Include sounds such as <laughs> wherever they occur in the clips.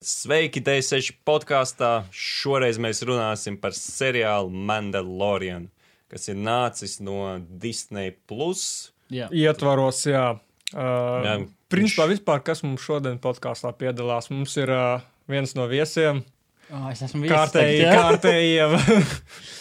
Sveiki, D6 podkāstā. Šoreiz mēs runāsim par seriālu Mandalorian, kas ir nācis no Disney. Plus. Jā. Ietvaros, jā. Uh, Jā. Principā, vispār, kas mums šodien podkāstā piedalās, mums ir uh, viens no viesiem, Oh, es esmu jā? kārtējiem. <laughs>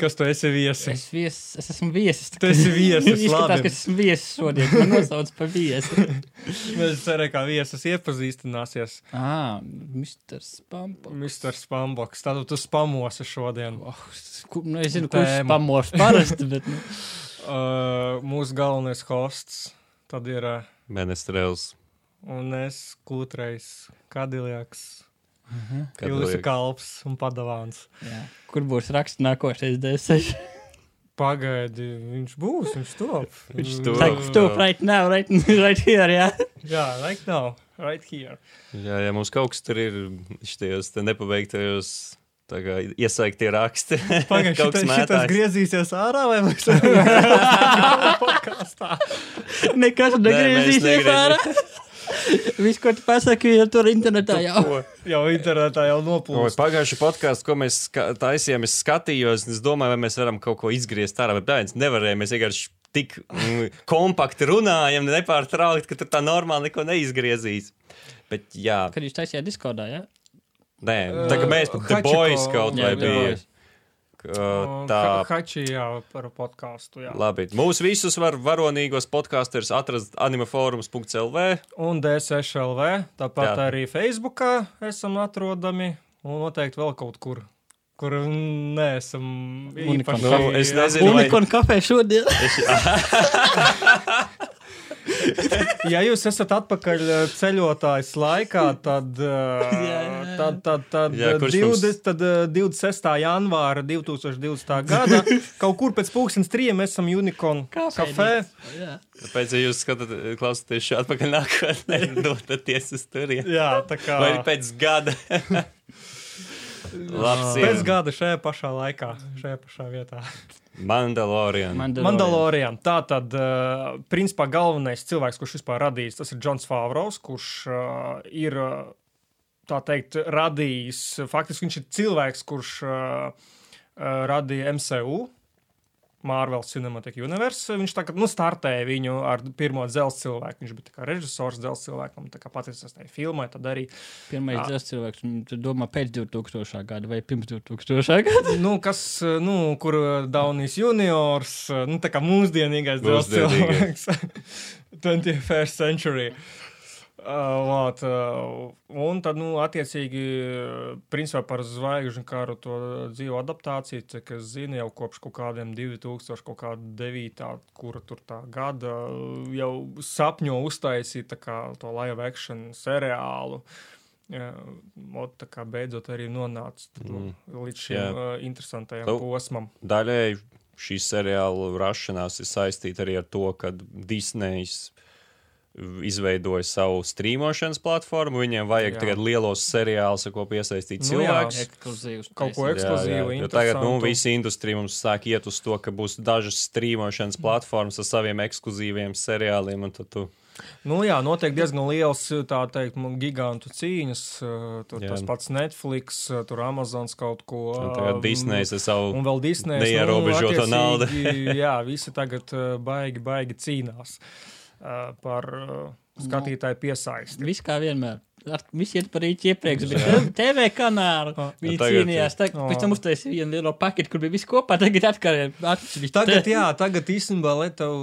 kas tu esi viesi? Es, vies, es esmu viesis. Tu esi viesis, <laughs> Izskatās, ka es esmu viesis šodien. Man nosauc par viesi. <laughs> Mēs ceram, ka viesis iepazīstināsies. ah, Mr. Spampo. Mr. Spamboks, tad tu spamosi šodien. Oh, ku, nu, es zinu, kurš spamos parasti, bet nu, <laughs> Uh, mūsu galvenais hosts tad ir uh, Menestrēls. un es kūtreiz Kadiljaks, Kad Julis liek- Kalps un Padavāns. jā. kur būs raksts nākošais D6? Pagaidi, viņš būs, viņš top. Viņš top. Tak, stop right now, right, <laughs> right here, jā. Jā, right now, right here. Jā, ja mums kaut kas tur ir šajos te nepabeigtajos. Tā kā iesaiktie raksti. <laughs> Pagaidi, Kaut kas mētājs. griezīsies ārā vai mēs <laughs> podkāstā? Nekas Nē, negriezīsies ārā. Viss, ko tu pasaki, ir tur internetā jau. Ko? Jau internetā jau Oi, noplūst. Pagājušajā podkāstā, ko mēs taisījām, es skatījos, un es domāju, vai mēs varam kaut ko izgriezt ārā. Bet bērns nevarēja. Mēs vienkārši tik mm, kompakti runājam, nepārtraukti, ka tur tā normāli neko neizgriezīs. Bet, jā, Kad jūs taisījāt Discordā, jā? nē, tā kā mēs pat The Hachiko- Boys kaut vai Jā, The bija. Boys. Uh, Tā, Hači, jā, par podkāstu. Jā. labi. Mūsu visus var varonīgos podkāstus atrast animaforums.lv. Un D6LV, tāpat Jā. arī Facebookā esam atrodami un noteikti vēl kaut kur. Kur neesam īpaši. Nu, es nezinu, vai- Unikonu kafē šodien. <laughs> <laughs> <laughs> Ja jūs esat atpakaļ eh, ceļotājs laikā, tad, eh, tad, tad, tad, Jā, jā, kurš 20, mums- tad eh, 26. janvāra 2020. gada <laughs> kaut kur pēc pusdienas trijiem esam Unicorn kafē. Jā. Pēc tam, ja jūs skatāt, klausāties šādi atpakaļ nākotnē, <laughs> dodaties uz turieni. Jā, tā kā Vai pēc gada. Labs pēc gada šajā pašā laikā, šajā pašā vietā. Mandalorian. Mandalorian. Tā tad, uh, principā, galvenais cilvēks, kurš vispār radījis, tas ir Džons Favros, kurš uh, ir, uh, tā teikt, radījis. Faktiski viņš ir cilvēks, kurš uh, uh, radīja MCU. Marvel Cinematic Universe. Viņš tā kā nu, startēja viņu ar pirmo dzelzceļa cilvēku. Viņš bija kā režisors dzelzceļa cilvēkam, tā kā pateicis tajā filmai. Tad arī, Pirmais dzels cilvēks, un tu domā pēc 2000. gada vai pirms 2000. gada? <laughs> nu, kas, nu, kur Daunijas juniors, nu, tā kā mūsdienīgais dzelzceļa cilvēks. <laughs> 21st century. Lāt, un tad, nu, attiecīgi, principā par zvaigžņu karu to dzīvo adaptāciju, cik es zinu, jau kopš kaut kādiem 2000, kaut kāda 9, kura tur tā gada, jau sapņo uztaisīt kā to live action seriālu. Jā, ot, tā kā beidzot arī nonāca mm. līdz šim Jā. uh, interesantajam Nu, posmam. Daļēji šī seriāla rašanās ir saistīta arī ar to, ka Disney's izveidoja savu strīmošanas platformu. Viņiem vajag Jā. tagad lielos seriālus, ar ko piesaistīt Nu jā, cilvēkus. Ekskluzīvs. Kaut ko ekskluzīvu, Jo tagad nu, visa industrija mums sāk iet uz to, ka būs dažas strīmošanas platformas ar saviem ekskluzīviem seriāliem. un tad Tu, Nu, jā, noteikti diezgan liels, tā teikt, gigantu cīņas. Tur Jā. tas pats Netflix, tur Amazons kaut ko. un tagad Disneys ar savu Un vēl Disneys. neierobežoto naudu. <laughs> jā, visi tagad baigi, baigi cīnās uh, par uh, skatītāju piesaisti. Viss kā vienmēr. Ar- Visi iet par rītu iepriekš, bet TV kanālu viņi Nu, tagad- cīnījās. Tagad, pēc tam uztaisīja vienu lielo paketu, kur bija viss kopā. Tagad atsevišķi. Tagad, jā, tagad īstenībā, lai tev,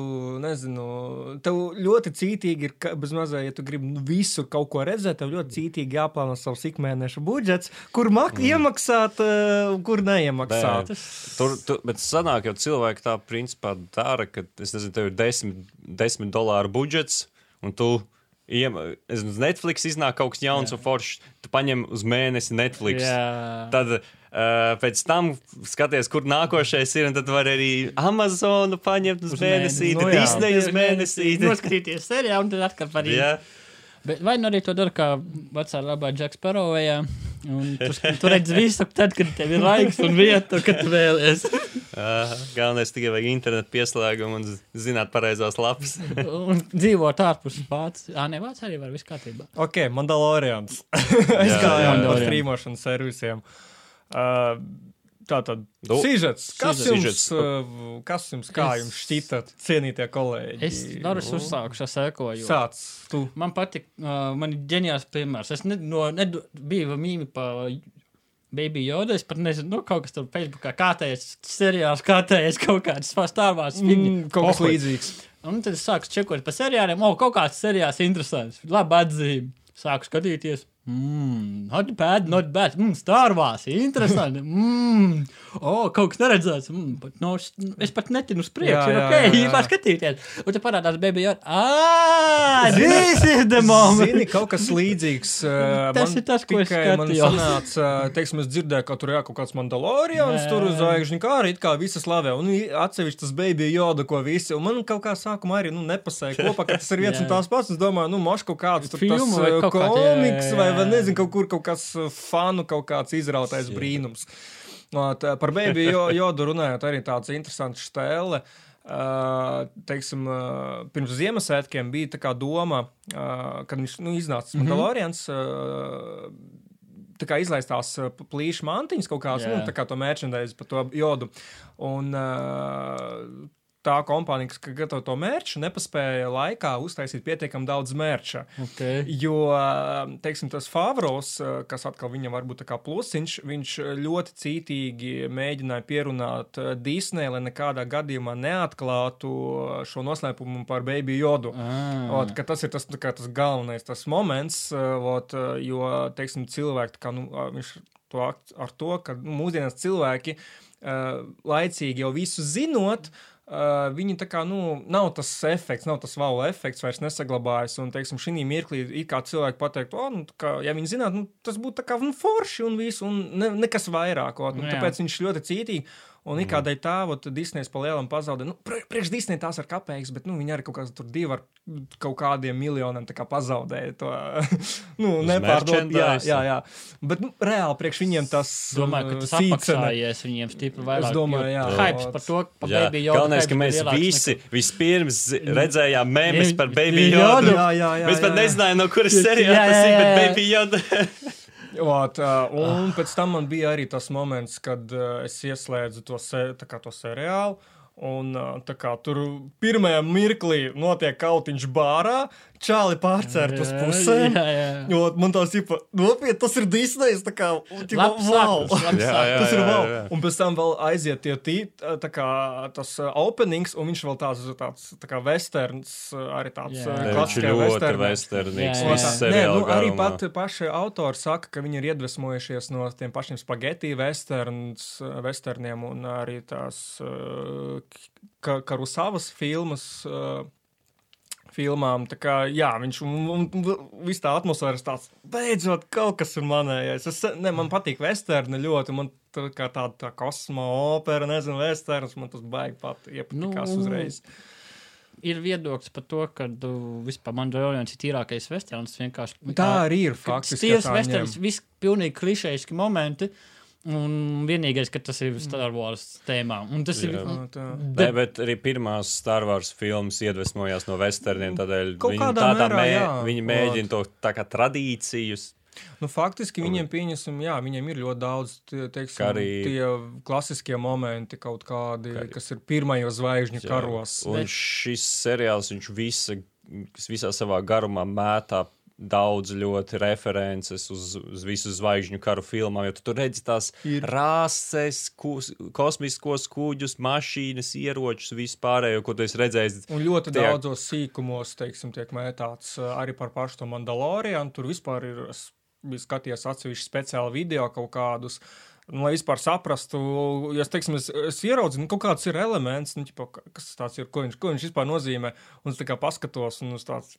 nezinu, tev ļoti cītīgi ir, bez mazā, ja tu gribi nu, visur kaut ko redzēt, tev ļoti cītīgi jāplāno savs ikmēneša budžets, kur mak mm. iemaksāt, uh, kur neiemaksāt. Bet, tur, tur, bet sanāk, jau cilvēki tā principā dara, ka, es nezinu, tev ir 10, 10 dolāru budžets, un tu es uz Netflix iznāk kaut kas jauns Jā. un foršs. Tu paņem uz mēnesi Netflix. Jā. Tad uh, pēc tam skaties, kur nākošais ir, tad var arī Amazonu paņemt uz, Uz mēnesi. no Nu jā. Disney uz mēnesī. <laughs> Noskatīties seriālu un tad atkal rītu. Jā, Bet vai nu arī to dara kā vecā labā Džeks Parovējā? Un Tur, <laughs> tur redz visu, tad, kad tev ir laiks un vieta, kad tu vēlies. <laughs> Aha, Galvenais tikai vajag internetu pieslēgumu un zināt pareizās lapas. <laughs> Un dzīvot ārpus Vācijas. Jā, ne Vācijā arī var viss kārtībā. Ok, Mandalorians. <laughs> Es gāju jā, ar jā. streamošanas servisiem. Uh, Tā tad Nu, sižets. Kas sižets. jums, uh, kas jums, kā Es- jums šķita, cienītie kolēģi? Es uzsākt ar sekoju. Sāc, tu. Man patīk, uh, man ir ģeniāls piemērs. Es ne, no, nedu, biju mīmī pa Baby Yoda. Es pat nezinu, nu, kaut kas tur Facebookā kārtējies seriāls, kārtējies kaut kāds stāvās. Mm, kaut kas līdzīgs. Un tad es sāku čekot par seriāliem. O, kaut kāds seriāls interesants. Labi atzīme. Sāku skatīties. Mmm, not bad, not bad. Mmm, Stāvās, interesanti. Mmm, oh, kaut kas neredzēts. Mm, pat, no, es pat netinu uz priekšu. Jā, Ir jā, ok, jā, <laughs> jā. var skatīties. Un te parādās baby. Yoda. Ah, this is the moment. Zini, kaut kas līdzīgs. <laughs> Tas ir tas, ko es tikai man skatījos. sanāca, teiksim, es dzirdēju, ka tur ir kaut kāds mandalorians, Jā. tur uz zvaigžņu kā arī it kā visi slavē, un atsevišķi tas baby joda, ko visi, un man kaut kā sākumā arī, nu, nepasēja <laughs> kopā, ka tas ir viens un Jā. tās pats, es domāju, nu, moš kaut kāds tur Filmu tas vai jā, jā, komiks, jā, vai, jā. vai nezinu, kaut kur kaut uh, fanu, kaut kāds izrautais brīnums. Ot, uh, Par baby jo- jodu runājot, arī tāds interesants stēle. Uh, teiksim, uh, pirms Ziemassvētkiem bija tā doma, uh, kad viņš nu, iznāca mm -hmm. Mandalorians. Uh, Tā kā izlaistās plīša mantiņas kaut kādas, Jā. nu, tā kā to merchandise par to jodu. Un uh, tā kompānija, kas gatavo to mērķu, nepaspēja laikā uztaisīt pietiekami daudz mērķa. Okay. Jo, teiksim, tas Favros, kas atkal viņam var būt tā kā plusiņš, viņš ļoti cītīgi mēģināja pierunāt Disney, lai nekādā gadījumā neatklātu šo noslēpumu par Baby Jodu. Ah. Ot, tas ir tas, kā tas galvenais tas moments, ot, jo, teiksim, cilvēki, kā, nu, viņš to ar to, ka nu, mūsdienās cilvēki laicīgi jau visu zinot, Uh, viņi tā kā, nu, nav tas efekts, nav tas wow efekts vairs nesaglabājas. Un, teiksim, šī mirklī, it kā cilvēki pateikt, o, nu, kā, ja viņi zinātu, nu, tas būtu tā kā nu, forši un viss, un ne, nekas vairāk. ot, Nu, Nu, tāpēc viņš ļoti cītīgi. Un it kādai tā, ot, Disneja pa lielam pazaudē. Nu, pri- priekš Disneja tās ir kapeiks, bet nu, viņi arī kaut kāds tur divi ar kaut kādiem miljoniem tā kā pazaudēja to. <laughs> nu, nepārdot. Jā, jā, jā. Bet nu, reāli priekš viņiem tas. Domāju, ka uh, tas apmaksājies viņiem stipri vairāk. Es domāju, jā. Hypes par to, ka Jā, Baby Yoda galvenais, ka mēs visi nekā- vispirms redzējām mēmus Viņ- par Baby Jodu. Jodu. Jā, jā, jā, Mēs pat jā, jā. nezinājām, no kuras Jā, seriāla jā, tas ir, bet. Baby Joda. <laughs> Ot, un pēc tam man bija arī tas moments, kad es ieslēdzu to, se, to seriālu. Un kā tur pirmajā mirklī notiek kautiņš bārā, čāli pārcērt uz pusēm. Jā, jā. Jo man tās ir nopietni, tas ir Disneja. Tā kā Labs wow! sākums, <laughs> Jā, sākums. jā. Tas ir vēl. Un pēc tam vēl aiziet tie tī, tā kā tas uh, openings, un viņš vēl tāds, tāds tā kā westerns, uh, arī tāds Jā. uh, westernē. westernīgs. Jā, jā. Nē, nu, arī pat paši autori saka, ka viņi ir iedvesmojušies no tiem pašiem spaghetti westerns, westerniem un arī tās uh, ka, karusavas filmas. Uh, Filmām, tā kā, jā, viņš un, un, viss tā atmosfēra ir tāds, beidzot, kaut kas ir manējais. Es, ne, man patīk westerni ļoti, man tā kā tāda tā kosmo opera, nezinu, westerns, man tas baigi pat iepatikās Nu, uzreiz. Ir viedoklis par to, ka uh, vispār Mandalorians ir tīrākais vienkārši- Tā arī ir faktiski. Westerns, ņem. viss pilnīgi klišejiski momenti. Un vienīgais, ka tas ir Star Wars tēmā. Un tas ir. Jā. Nu, tā. Nē, bet arī pirmās Star Wars filmas iedvesmojās no westerniem. Tādēļ Kaut viņi, tādā mērā, mē, viņi mēģina to tā kā tradīcijas. Nu, faktiski viņiem pieņemsim, jā, viņiem ir ļoti daudz teiksim, Kā arī- tie klasiskie momenti, kaut kādi, Kā arī- kas ir pirmajos zvaigžņu Jā. karos. Un Bet- šis seriāls, viņš visa, visā savā garumā mētā daudz ļoti references uz, uz visu zvaigžņu karu filmām, jo tu tur redzi tās Ir. rases, kus, kosmiskos kuģus, mašīnas, ieročus, vispārējo, ko tu esi redzējis. Un ļoti Tiek- daudzos sīkumos, teiksim, tiek mētāts uh, arī par pašu to Mandalorianu. Tur vispār ir, es biju skatījies atsevišķi speciāli video kaut kādus. Nu, lai vispār saprastu, ja teiksim, es, es ieraudzīju, nu, kaut kāds ir elements, nu, ķipa, kas tas ir, ko viņš, ko viņš vispār nozīmē. Un es tā kā paskatos, un uz tāds,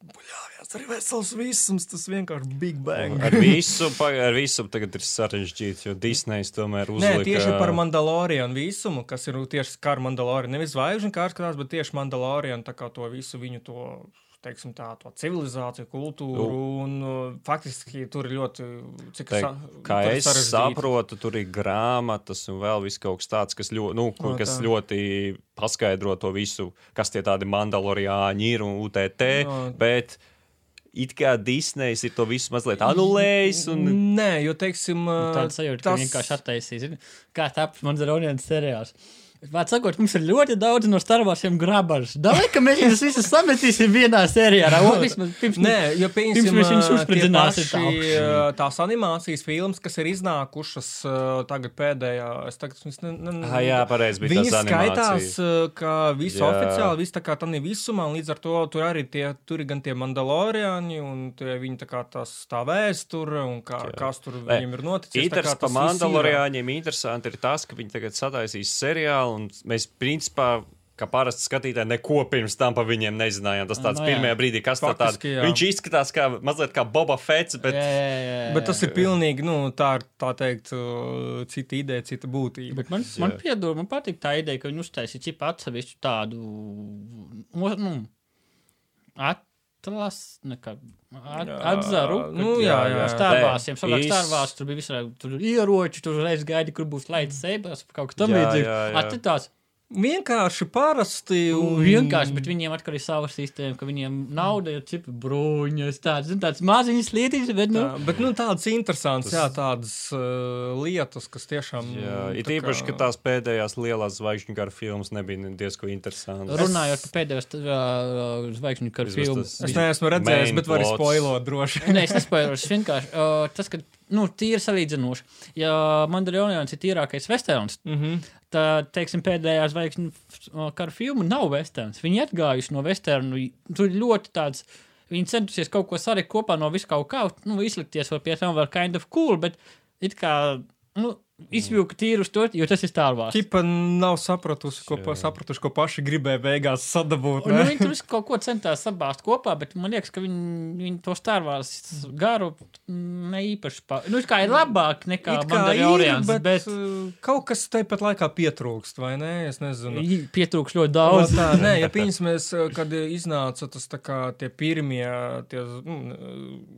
tas ir vesels visums, tas vienkārši Big Bang. Ar visu, ar visu tagad ir sarežģīts, jo Disneys tomēr uzlika. Nē, tieši par Mandalorianu visumu, kas ir tieši kā ar Mandalorianu. Nevis zvaigžņu kārtas, bet tieši Mandalorianu, tā kā to visu viņu to teiksim, tā, to civilizāciju, kultūru. Un, uh, faktiski tur ir ļoti. Cik Te, sa- kā tur ir es sarežģīti. saprotu, tur ir grāmatas un vēl viss kaut kas tāds, kas, ļo, nu, kur, No, kas tā. ļoti paskaidro to visu, kas tie tādi mandaloriāņi ir un UTT. No. Bet it kā Disney's ir to visu mazliet anulējis. Un, Nē, jo, teiksim, uh, Tāda sajūta, ka viņi vienkārši attaisīs. Kā taps Mandaronians seriāls. Vārds sakot, mums ir ļoti daudz no starvārsiem grabarus. Davai, ka mēs viņus visus sametīsim vienā seriālā. O, <laughs> vismaz pirms Nē, jo Pirms mēs viņus tie uzspridzināsim ā, tās animācijas filmas, kas ir iznākušas ā, tagad pēdējā. Es tagad viņas ne, ne, Ah, jā, pareizi bija Viņi tās skaitās, ka visu Jā. oficiāli, viss tā kā tā visumā, un līdz ar to tur arī tie, tur ir gan tie mandaloriāņi, un tie viņi tā kā tās tā vēsture, un kā, Jā. kas tur Nē, viņiem ir noticis. tā kā Interesants par tas viss ir. Mandaloriāņiem interesanti ir tas, ka viņi tagad sataisīs seriālu, un mēs principā. Kā parasti skatītāji, neko pirms tam par viņiem nezinājām. Tas tāds Nu jā. pirmajā brīdī, kas tā tāds viņš izskatās kā mazliet kā Boba Fets, bet Jā, jā, jā, jā. Bet tas ir pilnīgi, nu, tā ir, tā teikt, cita ideja, cita būtība. Bet man, man piedod, man patīk tā ideja, ka viņi uztaisīja čipu atsevišķu tādu, o- nu, atlas, nekā, at, Jā, atzaru. nu, jā, jā. Stāvāsiem, savāk Īs- stāvās, tur bija visādi, tur ieroči, tur reiz gaidi, kur būs laids seibās, kaut kas tam Jā, līdzīgs. Vienkārši parasti. Un vienkārši, bet viņiem atkal ir sava sistēma, ka viņiem nauda ir cipa bruņas, tāds, zin, tāds maziņas lietas, bet, nu, Tā, bet nu, tādas interesantas, jā, tādas uh, lietas, kas tiešām. Jā, nu, it tā īpaši, kā- ka tās pēdējās lielās zvaigžņu kara filmas nebija diezgan interesantas. runājot par pēdējos uh, zvaigžņu Vismaz filmu. tas- Es neesmu redzējis, bet varu spoilot droši. Nē, es. Es vienkārši uh, tas, ka nu, tīri salīdzinoši. Ja Mandalorians ir tīrākais westerns, Mm -hmm. tad, teiksim, pēdējā zvaigžņu uh, kara filma nav westerns. Viņi atgājuši no westernu. Tur ir ļoti tāds. Viņi centusies kaut ko salikt kopā no vis kaut kā, nu, izlikties vēl pie tam vēl kind of cool, bet it kā, nu, izvilka tīru to, jo tas ir Star Wars. Kipa nav sapratusi, ko, pa, sapratuši, ko paši gribēja beigās sadabūt. Un, nu, viņi tur <laughs> kaut ko centās sabāzt kopā, bet man liekas, ka viņi, viņi to starvās garu mm, ne īpaši. Pa... Nu, kā ir labāk nekā Mandalorians, bet, bet, uh, kaut kas tepat laikā pietrūkst, vai ne? Es nezinu. bet pietrūks ļoti No daudz. tā, nē, ja <laughs> pieņemsimies, kad iznāca tas tā kā tie pirmie, tie nu,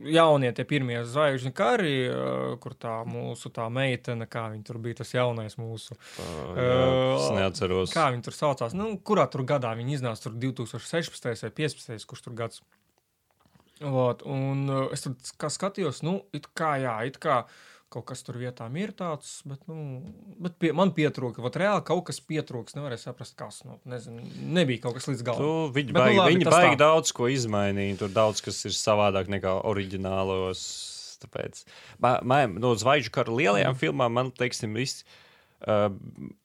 jaunie, tie pirmie zvaigžņu kari, eh, kur tā mūsu tā meitene, kā viņa tur bija, tas jaunais mūsu. Jā, es Uh, neatceros. Kā viņi tur saucās? Nu, kurā tur gadā viņi iznāca? Tur 2016. vai 2015. kurš tur gads. Vot, un uh, es kā skatījos, nu, it kā jā, it kā kaut kas tur vietām ir tāds, bet, nu, bet pie, man pietrūka. Vat reāli kaut kas pietrūks, nevarēja saprast, kas. Nu, nezinu, nebija kaut kas līdz galam. viņi Bet nu baigi, labi, viņi baigi tā. daudz ko izmainīja. Tur daudz kas ir savādāk nekā oriģinālos. Tāpēc man, man, no zvaigžņu kara lielajām mm. filmām man teiksim, viss. Uh,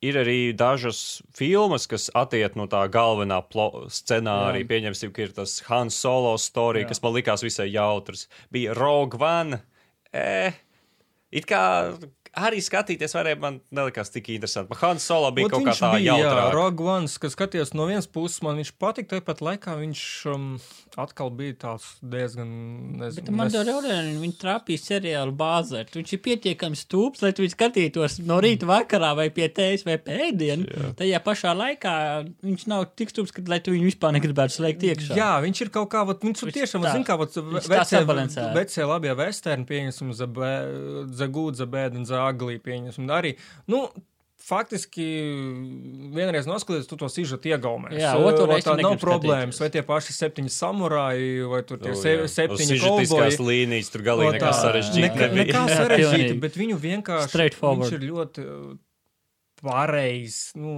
ir arī dažas filmas, kas attiek no tā galvenā scenārija. Pieņemsim, ka ir tas Han Solo Jā. kas man likās visai jautrs. Bija Rogue One. Eh, it kā arī skatīties, varēja man nelikās tik interesanti. Man Han Solo bija Ot kaut kā viņš tā bija, jā, One, kas skatījās no vienas puses, man viņš patika, tāpat laikā viņš um, atkal bija tāds diezgan, Bet nezinu, man nes- liekas, viņi trāpīja seriālu bāzē. Viņš ir pietiekami stūps, lai tu viņu skatītos no rīta vakarā vai pie tējas vai pēdienu. Tajā pašā laikā viņš nav tik stūps, ka lai tu viņu vispār negribētu slēgt iekšā. Jā, viņš ir kaut kā, vat, viņš ir Viņš tiešām, tā- zin kā, vat, vecie, vecie labie vesterni, pieņemsim, Zagūdza, Bēdena, Zāglī, pieņemsim, arī, nu, Faktiski, vienreiz noskatīties, tu to sižetu iegaumēsi. Jā, otru reizi tā nav problēmas. Vai tie paši septiņi samurāji, vai tur tie se, septiņi kauboji. līnijas tur galīgi Nekā, nebija. nekā Jā, <laughs> sarežģīti, bet viņu vienkārši viņš ir ļoti uh, pareizs, nu,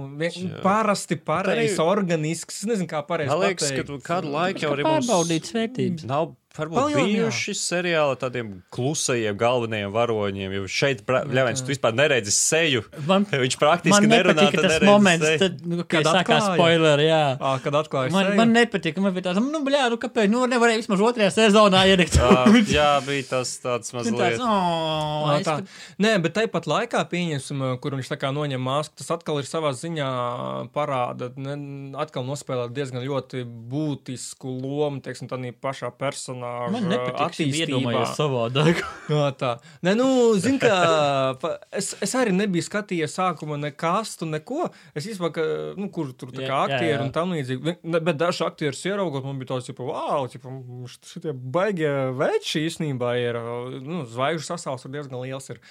parasti pareizs, organisks. Es nezinu, kā pareizi Man liekas, ka pateikt. tu kādu laiku jau Kā arī mums pārbaudīt vērtības. nav varbūt Palielam, jā. bijuši seriāli ar tādiem klusajiem galvenajiem varoņiem. Jo šeit, Bļaviens, tu vispār neredzi seju. Man, <laughs> Viņš praktiski man nerunā, nepatika tas moments, seju. tad, nu, kad sākās spoileri. Jā. Ā, kad atklāja Man, seju. man nepatika, man bija tāds, nu, bļā, nu, kāpēc, nu, nevarēja vismaz otrajā sezonā ielikt. Jā, <laughs> jā, bija tas tāds Un tāds, mazliet. oh, Ā, es tā. pat- Nē, bet tāpat laikā, pieņemsim, kur viņš tā kā noņem masku, tas atkal ir savā ziņā parāda, ne, atkal nospēlēt diezgan ļoti būtisku lomu, teiksim, tādā pašā personā šī attīstībā. iedomājies savādāk. <laughs> No tā. Nē, nu, zin, kā, pa- es, es arī nebiju skatījies sākuma nekastu, neko. Es īstenībā, ka, nu, kur tur tā kā aktieri un tam līdzīgi. Bet daži aktieri ieraugot, man bija tāds, ka, wow, tipa, šitie baigie veči īstenībā ir. Nu, zvaigžņu sastāvs ir diezgan liels. Ir.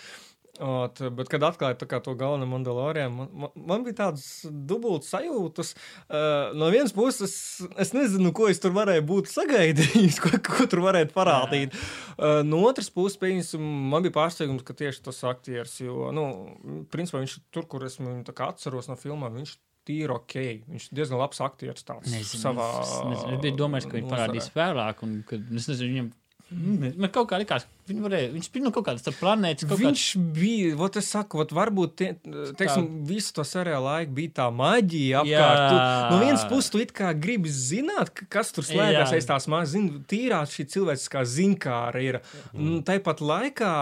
Ot, bet, kad kā to galveno mandaloriju, man, man, man bija tādas dubultas sajūtas. Uh, no vienas puses, es, es nezinu, ko es tur varēju būt sagaidījis, <laughs> ko, ko tur varētu parādīt. Uh, no otras puses, pieņemsim, man bija pārsteigums, ka tieši tas aktieris, jo, nu, principā viņš tur, kur es viņu atceros no filmām, viņš tīri ok. Viņš ir diezgan labs aktieris tāds Nezinu, savā. es, nezinu, es domājis, ka nozarē. parādīs vēlāk, un kad es nezinu, viņam. Man kaut kā likās, viņi varēja. Viņš bija no kaut starp planētas. Kaut Viņš bija, vot es saku, vot varbūt, tie, teiksim, visu to seriālu laiku bija tā maģija apkārt. Tu, no vienas puses, tu it kā gribi zināt, ka- kas tur slēpjas aiz tās mazas, zin, tīrā šī cilvēciskā zinkāra ir. Mm. Tāpat laikā,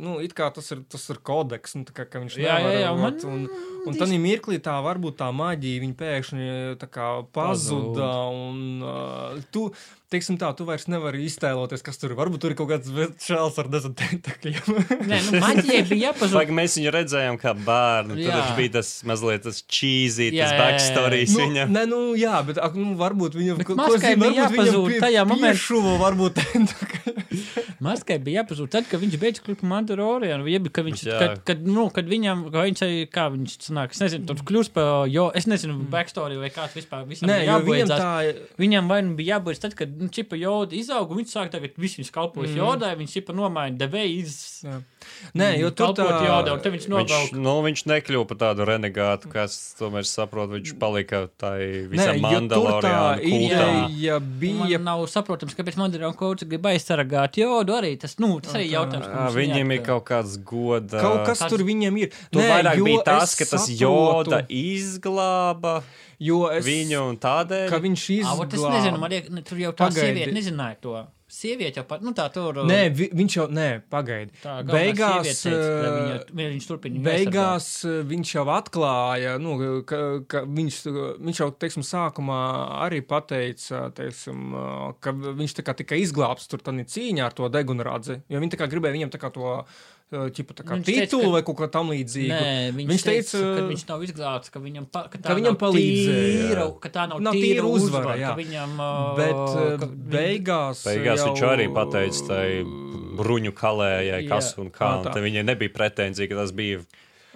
nu, it kā tas ir, tas ir kodeks, nu, tā kā, ka viņš Jā, nevar, jā, jā, man- vot, un, un tad mirklī tā varbūt tā maģija, viņa pēkšņi tā kā pazuda, un uh, tu, teiksim tā, tu vairs nevari iztēloties, kas tur ir. Varbūt tur ir kaut kāds čels ar nezinu tentakļiem. Nē, nu, maģijai bija jāpazūd. Vai mēs viņu redzējām kā bērnu? Tur Jā. viņš bija tas mazliet tas cheesy, tas backstories Nu, viņam. nē, nu, jā, bet ak, nu, varbūt viņam ko maskai zinu, bija varbūt viņam jāpazūd tajā momentā. piešuva, varbūt tentakļi. <laughs> Maskai bija jāpazūd tad, kad viņš beidz kļūt par Mandalorianu. Jeb, kad viņš, Jā. kad, kad, nu, kad viņam, kā viņš, kā viņš sanāk, es nezinu, tur kļūst par, jo es nezinu, backstory vai kāds vispār visam Nē, jo viņam tā, Viņam vai nu bija jābūt tad, kad nu, čipa joda izauga, un viņš sāk tagad visu viņu kalpojas mm. jodai, viņš čipa nomaina devējas. Jā. Nē, jo tur tā, jodā, un viņš Viņš, novelk. nu, viņš nekļuva par tādu renegātu, kas, tomēr saprotu, viņš palika tai visam mandaloriānu kultam. ideja bija Man nav saprotams, kāpēc Mandalorian kaut grib aizsargāt jodu arī. Tas, nu, tas arī jautājums. ka Ā, mums Viņiem ir kaut kāds goda. kaut kas Tas- tur viņam ir. Tur vairāk bija tas, ka tas joda izglāba jo es, viņu un tādēļ. ka viņš Ā, vot es izglāba. nezinu, man liek, ne, tur jau tā Pagaidi. sieviete nezināja to. Sieviete jau pat, nu tā tur. Nē, vi, viņš jau, nē, pagaidi. tā Beigās, teica, eh, viņa, viņš turpina. Beigās eh, viņš jau atklāja, nu, ka, ka viņš, viņš jau, teiksim, sākumā arī pateica, teiksim, ka viņš tā kā tika izglābts tur tādā cīņā ar to degunradzi, jo viņi tā kā gribēja viņam tā kā to, ķipa, tā kā Viņš teica, titulu ka- vai kaut ko tam līdzīgu. Nē, viņš, Viņš teica, teica, ka viņš nav izglābts, ka viņam, pa, ka tā ka viņam palīdzēja, Tīra, ka tā nav, Nav tīra tīra uzvara, uzvara. Viņam, Bet ka beigās, Beigās jau... viņš arī pateica tai bruņu kalējai, kas Jā. un kā. Un tā. viņai nebija pretenzija, ka tas bija.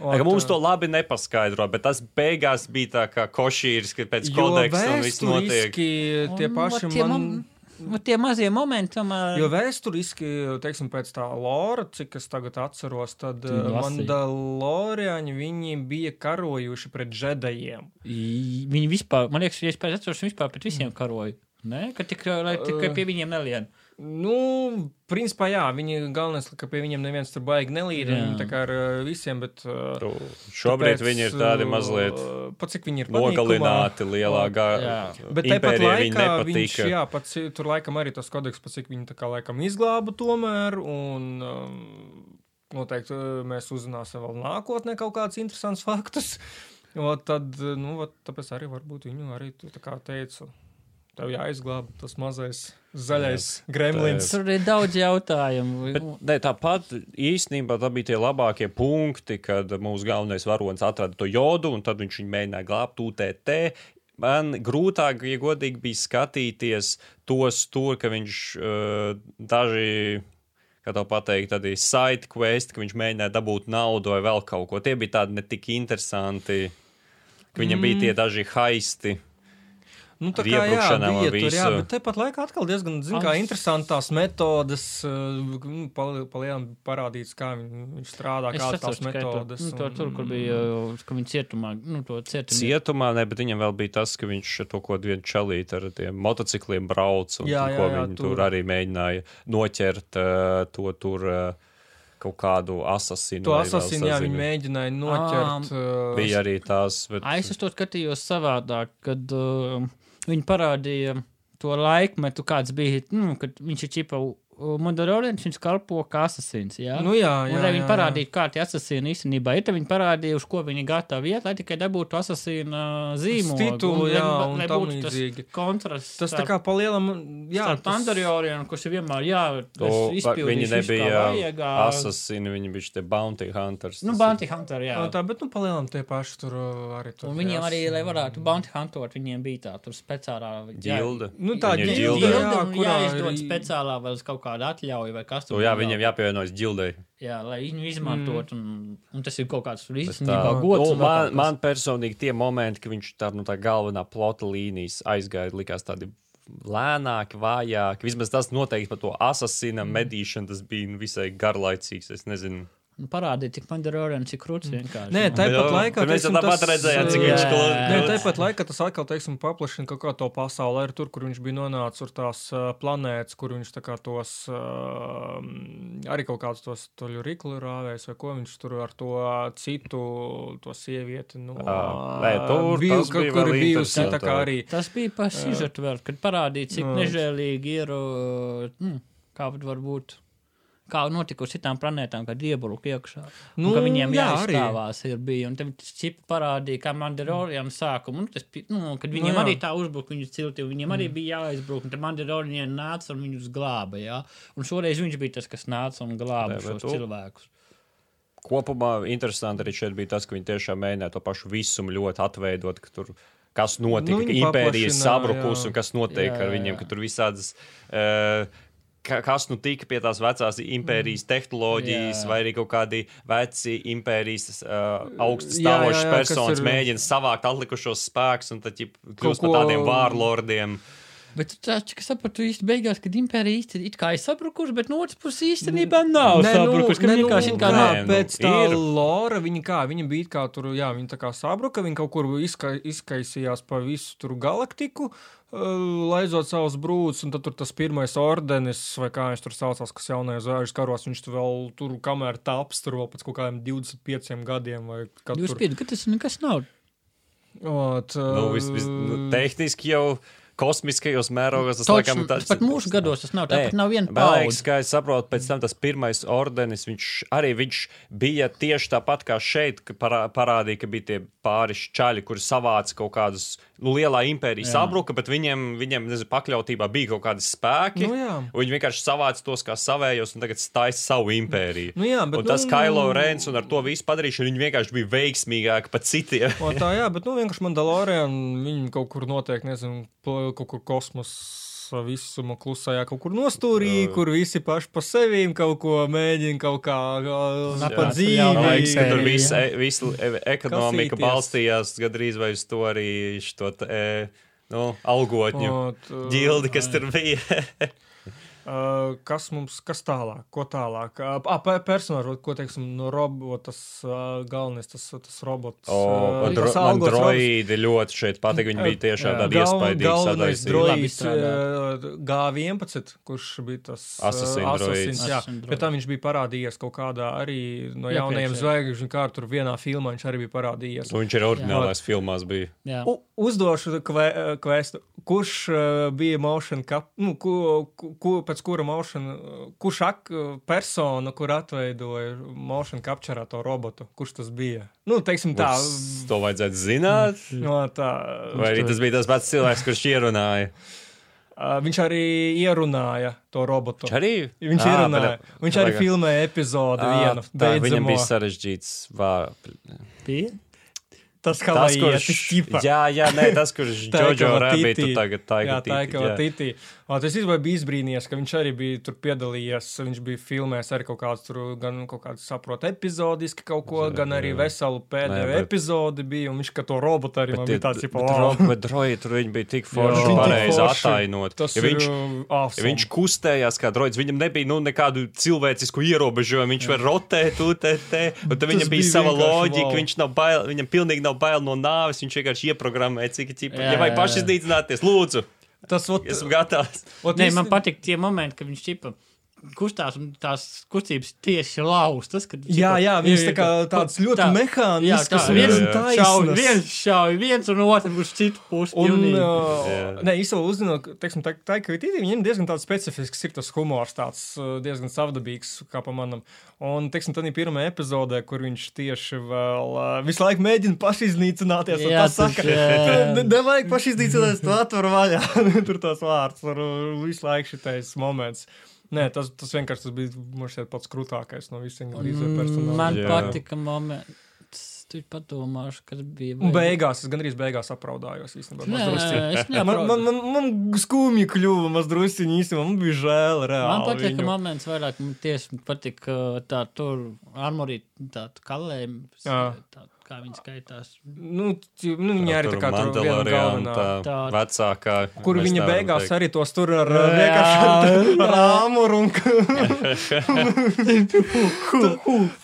O, Ka mums tā. to labi nepaskaidro, bet tas beigās bija tā kā košīrs, ka pēc kodeksa viss notiek. tie paši tie man... vat Tie mazie momenti, tomēr. Jo vēsturiski, teiksim, pēc tā lora, cik es tagad atceros, tad uh, lasīji. Mandaloriāņi viņi bija karojuši pret džedajiem. I- Viņi vispār, man liekas, ja es pēc atceros, viņi vispār pret visiem Mm. karoja. Ne? Ka tikai, lai tikai pie viņiem nelien. Nu, principā, jā, viņi galvenais, ka pie viņiem neviens tur baigi nelīd, viņi tā kā ar uh, visiem, bet. Tu- Šobrīd viņi ir tādi mazliet Uh, pat cik viņi ir nogalināti lielā gārā. Bet tāpat laikā viņš, jā, pats, tur laikam arī tas kodeks, pats cik viņi tā kā laikam izglāba tomēr, un noteikti mēs uzzināsim vēl nākotnē kaut kādus interesantus faktus. O, tad, nu, vat, tāpēc arī varbūt viņu arī tu tā kā teicu. Tev jāizglāb tas mazais zaļais gremlins. Tur ir daudz jautājumu. Bet, ne, tāpat īstenībā tā bija tie labākie punkti, kad mūsu galvenais varonis atrada to jodu, un tad viņš viņu mēģināja glābt UTT. Man grūtāk, ja godīgi bija skatīties tos tur, ka viņš uh, daži, kā tā pateikt, tādi side quest, ka viņš mēģināja dabūt naudu vai vēl kaut ko. Tie bija tādi ne tik interesanti, ka viņam mm. bija tie daži haisti. Nu, tā kā jā, bija ar tur, jā, visu. bet tāpat laikā atkal diezgan, zin, kā interesantās metodas, uh, nu, palielam parādīts, kā viņ, viņš strādā, Es kādas tās metodas. nu, to tur, kur bija, uh, ka viņi cietumā, nu, to cietumā. Cietumā, ne, bet viņam vēl bija tas, ka viņš to ko vienu čalīt ar tiem motocikliem brauc, un Jā, jā, jā, ko jā, viņi tur. tur arī mēģināja noķert uh, to tur uh, kaut kādu asasinu. To asasinu, jā, viņi mēģināja noķert. uh, Bija arī tās, bet Es to skatījos savādāk, kad uh, viņi parādīja to laikmetu, kāds bija, nu, kad viņš ir čipa Mandalorians viņš kalpo kā asasins. Jā? Nu, jā, jā, un, lai jā, viņi jā. parādītu, kā tie asasini īstenībā ir, viņi parādīja, uz ko viņi gatavi iet, lai tikai dabūtu asasina zīmolu. titulu, un jā, lai, un lai tam būtu līdzīgi. tas kontrasts. Tas tā kā palielam, jā, Jā, tas- Mandalorian, kurš ir vienmēr, jā, izpildīšu viņi kā nebija vajag, asasini, viņi bija tie bounty hunters. Nu, Bounty Hunter, jā. Jā, tā, bet nu palielam tie paši tur uh, arī tur. Un viņiem jā, arī, lai varētu bounty huntot, viņiem bija tā tur speciālā ir ģilde. Nu, tā ģildē. jā, kurā ir- speciālā vēl uz kaut kādu atļauju vai kas tur jā, vēl. viņiem jāpievienojas ģildei. Jā, lai viņu izmantot, mm. un, un tas ir kaut kāds īstenībā tā- gods. Nu, man, kas. man personīgi tie momenti, ka viņš tā, nu, tā galvenā plota līnijas aizgāja, likās tādi lēnāki, vājāki. Vismaz tas noteikti par to asasina medīšanu, tas bija nu, visai garlaicīgs. Es nezinu. Nu, Parādīt, cik Mandalorians ir krūts vienkārši. Nē, nu. tāpat Jā, laikā. mēs jau tāpat redzējām, cik viņš jā, Nē, tāpat laikā tas atkal, teiksim, paplašina kaut kā to pasauli, arī tur, kur viņš bija nonācis, tur tās planētas, kur viņš tā kā tos, arī kaut kādus tos toļu riklu rāvējs, vai ko viņš tur ar to citu, to sievieti, nu, nē, tur bija, bija kur vēl bijusi tā kā arī. Tas bija pa sižetu vēl, kad parādīja, cik Nu. nežēlīgi ir, mm, kā var būt. Kā notikusi citām planētām, kad iebruk iekšā. Nu, Nu, ka viņiem jā, arī. jāizstāvās ir bija. Un tas čipa parādīja, kā Mandalorian sākumu. Nu, tas, nu, kad viņiem Nu, jā. arī tā uzbruka viņu cilti, un viņiem arī bija jāizbruk. Un tad Mandalorian nāca un viņus glāba. Jā? Un šoreiz viņš bija tas, kas nāca un glāba Nē, šos tu- cilvēkus. Kopumā interesanti arī šeit bija tas, ka viņi tiešām mēģināja to pašu visumu ļoti atveidot, ka tur kas notika, Nu, nu, ka impērija sabrukusi jā. un kas notiek Jā, ar jā, viņiem, jā. ka tur visādas. Uh, Kas nu tika pie tās vecās impērijas tehnoloģijas, Jā. vai arī kaut kādi veci impērijas uh, augstas stāvošas personas ir- mēģina savākt atlikušos spēkus un tad kļūst ko- par tādiem vārlordiem. Bet tu taču, ka sapratu īsti beigās, kad impērija īsti it kā ir sabrukusi, bet no otras puses īstenībā nav Nē, sabrukusi. Ka nē, vienkārši it kā nē, nav. nu, pēc tā ir. lora viņa kā, viņa bija kā tur, jā, viņa tā kā sabruka, viņa kaut kur izka, izkaisījās pa visu tur galaktiku, uh, laizot savus brūdus, un tad tur tas pirmais ordenis, vai kā viņš tur saucās, kas jaunais zvaigžņu karos, viņš tur vēl tur, kamēr taps, tur vēl pēc kaut kādiem 25 gadiem, vai kad Jūs piedat, ka tas nekas nav. Ot, Nu, vis, vis, nu, tehniski jau kosmiskajos mērogos tas laikam Točs, tāds pat mūsu gados tas nav. Tāpat nav viena man liekas, paudze. ka es saprotu, pēc tam tas pirmais ordenis, viņš arī viņš bija tieši tāpat kā šeit, parādīja, ka bija tie pāris čaļi, kuri savāca kaut kādus, nu, lielā impērija sabruka, bet viņiem, viņiem nezinu, pakļautībā bija kaut kādi spēki. Nu, jā. viņi vienkārši savāca tos kā savējos un tagad stājas savu impēriju. Nu, jā, bet, un tas nu, Kailo Rens un ar to visu padarīšanu, viņi vienkārši bija veiksmīgāki par citiem. O, tā jā, bet nu, vienkārši Mandalorian viņi kaut kur notiek, nezinu, kaut kur kosmosa visuma klusajā, kaut kur nostūrī, kur visi paši pa sevi kaut ko mēģina kaut kā Jā, jā, jā, liekas, ka tur Impērija. viss e- visa e- ekonomika Kasīties. balstījās gandrīz vai uz to arī šo e, nu, algotņu Ot, ģildi, kas tur bija. <laughs> Uh, kas mums, kas tālāk, ko tālāk? Uh, pe- personāžu, ko teiksim, no robotas uh, galvenais, tas, tas robots. O, uh, tas man droīdi ļoti šeit patīk. Viņi bija tiešām tādi iespaidīgi uh, G11, kurš bija tas Assassin droids. asasins, Jā, bet tam viņš bija parādījies kaut kādā arī no jaunajiem zvaigžņu kārtu, tur vienā filmā viņš arī bija parādījies. Un Viņš ir oriģinālais filmās bija. Jā. U, uzdošu kve, kvestu. Kurš uh, bija motion cap, nu, ku, ku, ku, pēc kura motion, kurš ak, persona, kur atveidoja motion capture to robotu, kurš tas bija? Nu, teiksim tā. Mums To vajadzētu zināt. No, tā Vai arī tas bija tas pats cilvēks, kurš ierunāja? Uh, viņš arī ierunāja to robotu. Viņš arī, Viņš Ā, ierunāja. bet- Viņš arī filmēja epizodi Ā, vienu. tā, viņam bija sarežģīts vārds. Bija? Tas, kurš, ķipa. jā, jā, nē, tas, kurš Džoģo Rabbitu tagad Jā, taiga tā ir kā Titi. O, tas īstenībā bija izbrīnījies, ka viņš arī bija tur piedalījies. Viņš bija filmējis arī kaut kādas, tur, gan kaut kādas, saprot, epizodiski kaut ko, Jā, gan arī jā. veselu pēdējo Nē, bet- epizodi bija. Un viņš, ka to robotu arī Bet, bija tāds, tipo, ro- bet droidi tur viņi bija tik forši Jā. un pareizi attainot. Tas Ja ir viņš, uh, ja awesome. viņš kustējās kā droids, viņam nebija nu, nekādu cilvēcisku ierobežojumu. Viņš var rotēt, te. Un tad viņam bija sava loģika. Viņš nav bail, viņam pilnīgi nav bail no nāves. Viņš vienkārši ieprogrammē, cik. Jā, Ja vajag pašizdīdzināties, lūdzu, Tas, ot, esmu gatavs. ot, Nē, man patīk tie momenti, kad viņš čipa. Kustās un tās kustības tieši laustas. Kad, Jā, jā, viņas tā kā tāds ļoti mehānisks un viens jā, jā. šauj, viens šauj, viens un otrs uz citu pusi. Un, pilnīgi. uh, Jā. nē, īstenībā uzzinot, teiksim, tā, tā ka Vitī, viņam diezgan tāds specifisks ir tas humors, tāds diezgan savdabīgs, kā pa manam. Un, teiksim, tad ir pirmā epizodē, kur viņš tieši vēl uh, visu laiku mēģina pašiznīcināties. un Jā, tas saka, jā. "Ne- nevajag pašiznīcināties, tu atver vaļā. <laughs> Tur tas vārds, tur visu laiku šitais moments. Nē, tas, tas vienkārši tas bija man šķiet, pats krūtākais no visiem Un personāžiem. Man Jā. patika moments, tu padomāšu, kas bija. Un beigās, es gandrīz beigās apraudājos. Īstenībā, Nē, es Man, man, man, man skumji kļuva mazliet īstenībā. Man bija žēl, reāli. Man patīk, ka viņu. moments vairāk man tieši patīk uh, tā tur armorī, tā kalējuma, kā viņi skaitās. Nu, nu, viņa arī tā kā tur Mandalorian, galvenā. tā Tā. vecākā. Kur viņa beigās teikt. arī tos tur ar vienkārši ar āmuru. Un...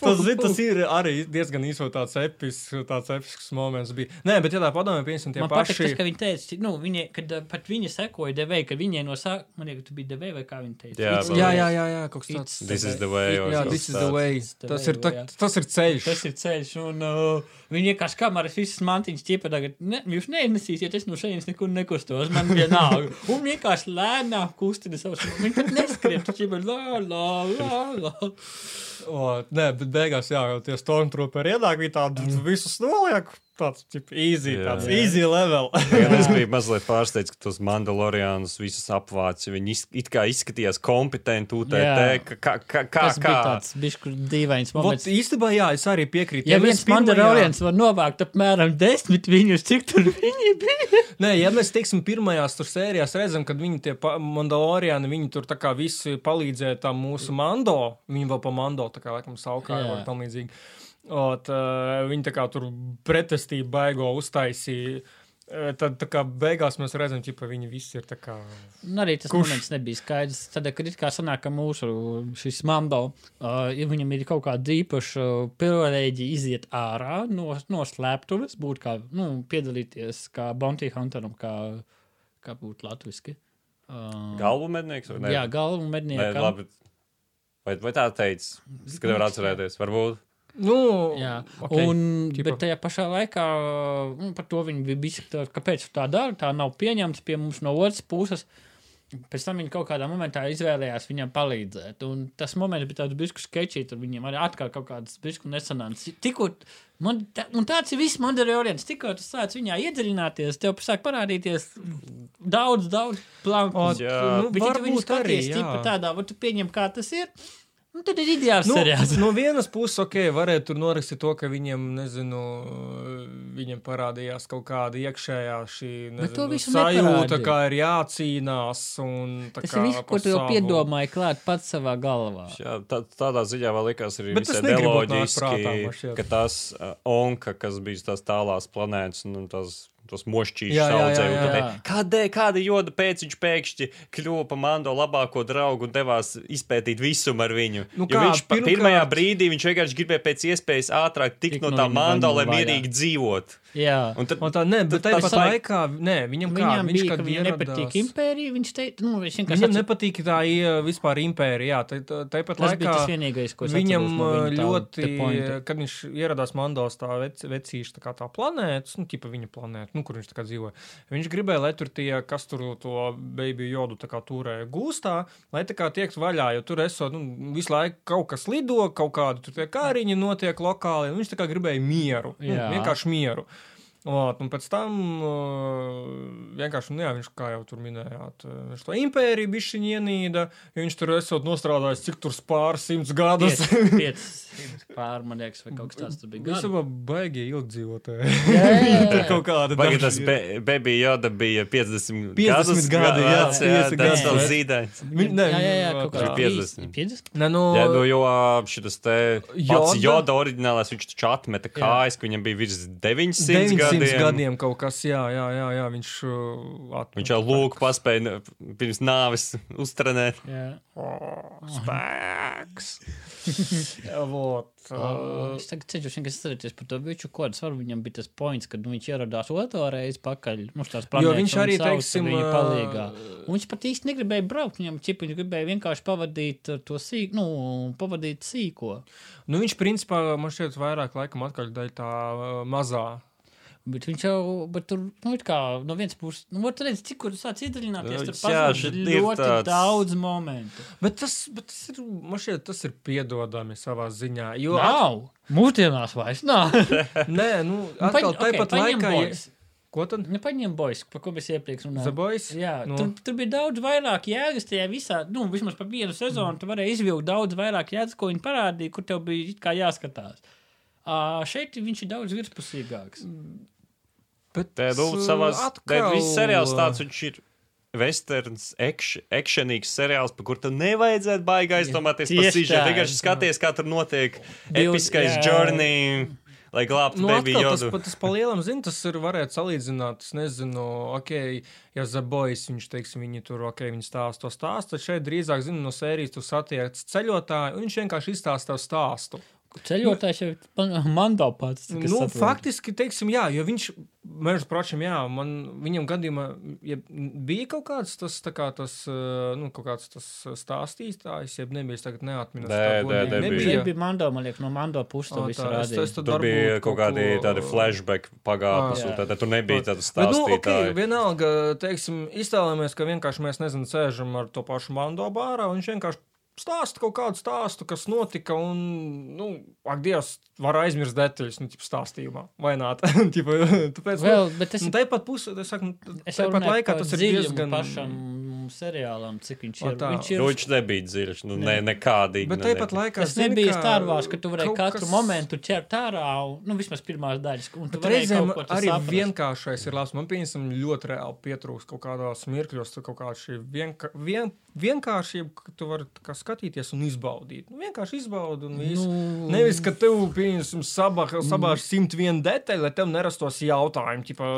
tas, tas ir arī diezgan īsot tāds episks, tāds episks moments. Bija. Nē, bet ja tā padomā, piemēram, tie Man patīk paši. tas, ka viņi teica, nu, viņi, kad uh, pat viņi sekoja devēja, ka viņai no sākuma, man liekas, tu biji devēja vai kā viņi teica. Jā, It's Jā, way. jā, jā, jā, kaut kas tāds. This is the way. Jā, this is the way. Tas ir, tas ir ceļš. Tas ir ceļš, un uh, viņi vienkārši kameras visas mantiņas ķiepa tagad, ne, jūs neienesīsiet, es no šejienes nekur nekustos, man vienalga. <laughs> Un vienkārši lēnām kustina savus, viņi pat neskrien, taču ir lā, lā, lā, lā. O, nē, bet beigās, jā, tie stormtrooperi ienāk, viņi tādu visus noliek. Tāds, tip, easy, Jā. tāds Jā. easy level. <laughs> Gan es biju <laughs> mazliet pārsteigts, ka tos mandaloriānus visus apvāca. Viņi iz, it kā izskatījās kompetenti, UTT. Kā, kā, kā, kā, Tas bija tāds bišķi dīvains Vot, moments. īstenībā, jā, es arī piekrītu. Ja mēs viens mandarauliens var novākt apmēram desmit viņus, cik tur viņi bija? Nē, ja mēs teiksim, pirmajās tur sērijās redzam, kad viņi tie mandaloriani, viņi tur tā kā visi palīdzēja tam mūsu mando, viņi vēl pa mando, tā kā laikam saukāja vai tam līdzīgi. Ot, uh, viņi tā kā tur pretestību baigo uztaisīja. Eh, Tad, tā kā beigās mēs redzam, ka viņi visi ir tā kā. Un arī tas Kurš? Moments nebija skaidrs. Tad, kad it kā sanāk, ka mūsu šis mando, uh, ja viņam ir kaut kāda īpaša privilēģija iziet ārā no, no slēptuves, būt kā, nu, piedalīties kā bounty hunteram, kā, kā būtu latviski. Uh, Galvu mednieks vai ne? Jā, galvu labi. Vai, vai tā teica? Es gribēju atcerēties. Varbūt. Nu, Jā, ok, okay, un, ķipa. bet tajā pašā laikā nu, par to viņi bija bijuši, kāpēc tā dara. Tā nav pieņemta pie mums no otras puses. Pēc tam viņi kaut kādā momentā izvēlējās viņam palīdzēt. Un tas moments bija tāds biskuits sketčī, tur viņiem arī atkal kaut kādas biskuits nesanāca. Tikko, man, tā, un tāds ir viss mandarīns. Tikko tu sāc viņā iedziļināties, tev sāk parādīties daudz, daudz planku. Nu, arī, skaties jā. tipa tādā, vai tu pieņem, kā tas ir, nu, tad ir ideāls Nu, seriāls. no vienas puses, ok, varētu tur norakstīt to, ka viņiem, nezinu, viņiem parādījās kaut kāda iekšējā šī nezinu, sajūta, neparādīja. kā ir jācīnās. Un, tā Tas ir viss, ko tu jau savu- piedomāji klāt pats savā galvā. Jā, tā, tādā ziņā vēl likās arī visai prātā, man neloģiski, šķiet. ka tas uh, onka, kas bija tās tālās planētas un tās. Tos mošķīšus te, Kādēļ, kāda joda pēc viņš pēkšņi kļuva par Mando labāko draugu un devās izpētīt visumu ar viņu? Nu jo kā, viņš pa, pirmkārt- pirmajā brīdī viņš vienkārši gribēja pēc iespējas ātrāk tikt no no tā viņa Mando, lai mierīgi dzīvot. Jā. Un tad, Un tā, ne, bet tāpat tas- laikā, nē, viņam, kā, Viņam viņš, bija, kad ka viņam ieradās- nepatīk impērija. Viņš teica, nu, viņš vienkārši Viņam atcer- nepatīk tā vispār impērija. Jā, tā- tā- tāpat Tas bija tas laikā vienīgais, ko es viņam no viņa ļoti, kad viņš ieradās Mandos, tā vec, vecīša tā kā tā planēta, nu, tipa viņa planēta, nu, kur viņš tā kā dzīvoja. Viņš gribēja, lai tur tie, kas tur to baby jodu tā kā turēja gūstā, lai tā kā tiek vaļā, jo tur esot, nu, visu laiku kaut kas lido, kaut kādi tur tie kāriņi notiek lokāli, un viņš tā kā gribēja mieru, nu, vienkārši mieru. Ot, un pēc tam vienkārši, nu, jā, viņš, kā jau tur minējāt, uh, viņš to impēriju bišķiņ ienīda, jo viņš tur esot nostrādājis, cik tur pāris simts gadus. Piec- <laughs> piecas pār, man liekas, vai kaut kas tāds tur bija. Viņš Gadu. jau baigi ilgdzīvotāji. <laughs> Jā, jā, jā. kaut kāda daži tas be, Baby Joda bija 50, 50 gadus gadi, jā, vecs, jā, 50 tas vēl. Viņ- ne, jā, jā, jā, kaut tā. kā 50. 50. Ne, nu, Jā, nu, jo šis te pats Joda? Joda oriģinālais, viņš taču atmeta kājas, ka viņam bija virs 900 900 simts gadiem. kaut kas, jā, jā, jā, jā viņš uh, at... Viņš jau lūk, paspēja pirms nāves uztrenēt. Jā. Oh, spēks. <laughs> Vot. Uh, es tagad cenšos vienkārši atcerēties par to biču kodu. Varbūt viņam bija tas points, kad nu, viņš ieradās otro reizi pakaļ. Tās Jo viņš arī, teiksim, viņu ā, palīgā. Un viņš pat īsti negribēja braukt. Viņam čipi, viņš gribēja vienkārši pavadīt uh, to sīk, nu, pavadīt sīko. nu, viņš principā man šķiet vairāk laikam atkaļ daļa tā uh, mazā. Bet viņš jau, bet tur, nu, kā no vienas puses, nu, var redz, cik kur sāc iedziļināties. Tur Jā, ir ļoti tāds- daudz momentu. Bet tas, bet tas ir, man šķiet, tas ir piedodami savā ziņā. Jo, Nav! Mūsdienās vairs nav. <laughs> nē, nu, atkal paņem- tāpat ok, paņem laikā. boys. Ko tad? Nu, paņem boys, par ko mēs iepriekš runājām. Jā, Nu. nu. tur, tur bija daudz vairāk jēgas tajā visā. Nu, vismaz par vienu sezonu tu varēji izvilkt daudz vairāk jēgas, ko viņi parādīja, kur tev bija jāskatās. Uh, šeit viņš ir daudz virspusīgāks. Bet, Tē, nu, uh, savās, atkal, viss seriāls tāds, viņš ir westerns, ekšanīgs seriāls, par kur tu nevajadzētu baigi aizdomāties par sižetu. tā. Vienkārši skaties, kā tur notiek episkais jā. journey, lai glābtu Nu, baby tas, jodu. pa- tas pa lielam, zinu, tas ir varētu salīdzināt, es nezinu, ok, ja Zabojas, viņš, teiksim, viņi tur, ok, viņi stāsta to stāstu, tad šeit drīzāk, zinu, no sērijas tu satiec ceļotāju, un viņš vienkārši izstāsta tavu stāstu. Ceļotājs jau ir <laughs> mando pats. Nu, saprotu. faktiski, teiksim, jā, jo viņš, mēģinājums, pročam, jā, man viņam gadījumā ja bija kaut kāds tas, tā kā tas, nu, kaut kāds tas stāstītājs, ja nebija, es tagad neatminos. Nē, tā nē, godīgi nebija. Šeit bija mando, man liekas, no mando puses to visu rādīja. es tad Tur bija varbūt kaut kādi ko- tādi flashback pagātnes, un tad tur nebija tādas Bet, nu, ok, stāstītāji. vienalga, teiksim, iztēlojamies, ka vienkārši mēs, nezinu, sēžam ar to pašu Mando bārā, un viņš vienkārši stāsta kaut kādu stāstu, kas notika, un, nu, ak, Dievs, var aizmirst detaļas, nu, tipa, stāstījumā, vai nē, <laughs> tāpēc, Vēl, bet es, nu, tāpat pusē, es saku, nu, es jau tāpat laikā tas ir diezgan, pašam seriālam, cik viņš ir. tā. Viņš ir Nu, viņš nebija dziļš, nu, ne, nekādīgi. bet ne- tāpat ne- laikā, Tas nebija kā Wars, ka tu varēji katru kas- momentu ķert ārā, un, nu, vismaz pirmās daļas, un tu reizēm kaut ko tur arī saprast. vienkāršais ir labs. Man pieņemsim ļoti reāli pietrūks kaut kādās mirkļos, kaut kāda šī vienka, vien, vienkāršība, ka tu vari skatīties un izbaudīt. Nu, vienkārši izbaudi un viss. Nu, Nevis, ka tev, sabāž simt vienu detaļu, lai tev nerastos jautājumi. Ķipa,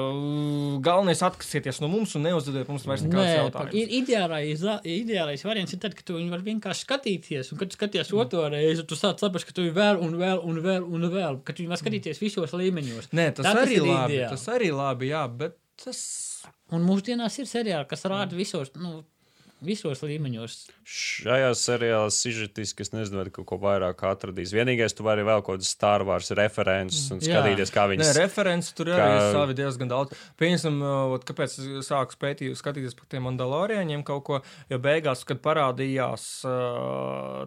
galvenais atkasieties no mums un neuzdodiet mums vairs nekādus jautājumus. ideālais, ideālais variants ir tad, ka tu viņu vari vienkārši skatīties, un kad tu skaties otro reizi, tu sāc saprast, ka tu ir vēl un vēl un vēl un vēl, ka tu viņu var skatīties visos līmeņos. Nē, tas, Tā tas arī labi. ideāli. Tas arī labi, jā, bet tas. Un mūsdienās ir seriāli, kas rāda visos, nu, visos līmeņos. Šajā seriālā sižetiski es nezinu, vai kaut ko vairāk atradīs. Vienīgais, tu vari vēl kaut kādas Star Wars references un Jā. skatīties, kā Nē, viņas referents tur kā- arī ir savi diezgan daudz. Pieņemsim, kāpēc es sāku spētīt, skatīties par tiem mandaloriāņiem kaut ko, jo beigās, kad parādījās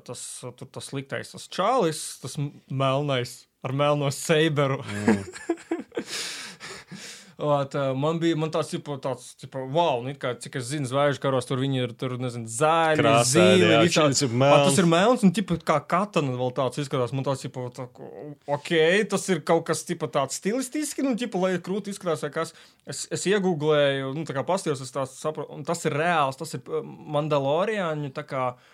tas, tur tas sliktais, tas čālis, tas melnais ar melno seiberu. Mm. <laughs> Uh, man bija man tāds, tipo, tāds, tipo, wow, nu, kā, cik es zinu, zvaigžņu karos, tur viņi ir, tur, nezinu, Krāsaini, zīli, jā, šis ir melns. Tas ir melns, un tipa, kā katana vēl tāds izskatās. Man tāds, tipa, tā, ok, tas ir kaut kas tipa, tāds stilistiski, nu, tipa, lai krūti izskatās, kas. Es, es iegūlēju, nu, tā kā pastījos, saprotu, un tas ir reāls, tas ir Mandaloriāņu, tā kā. Uh,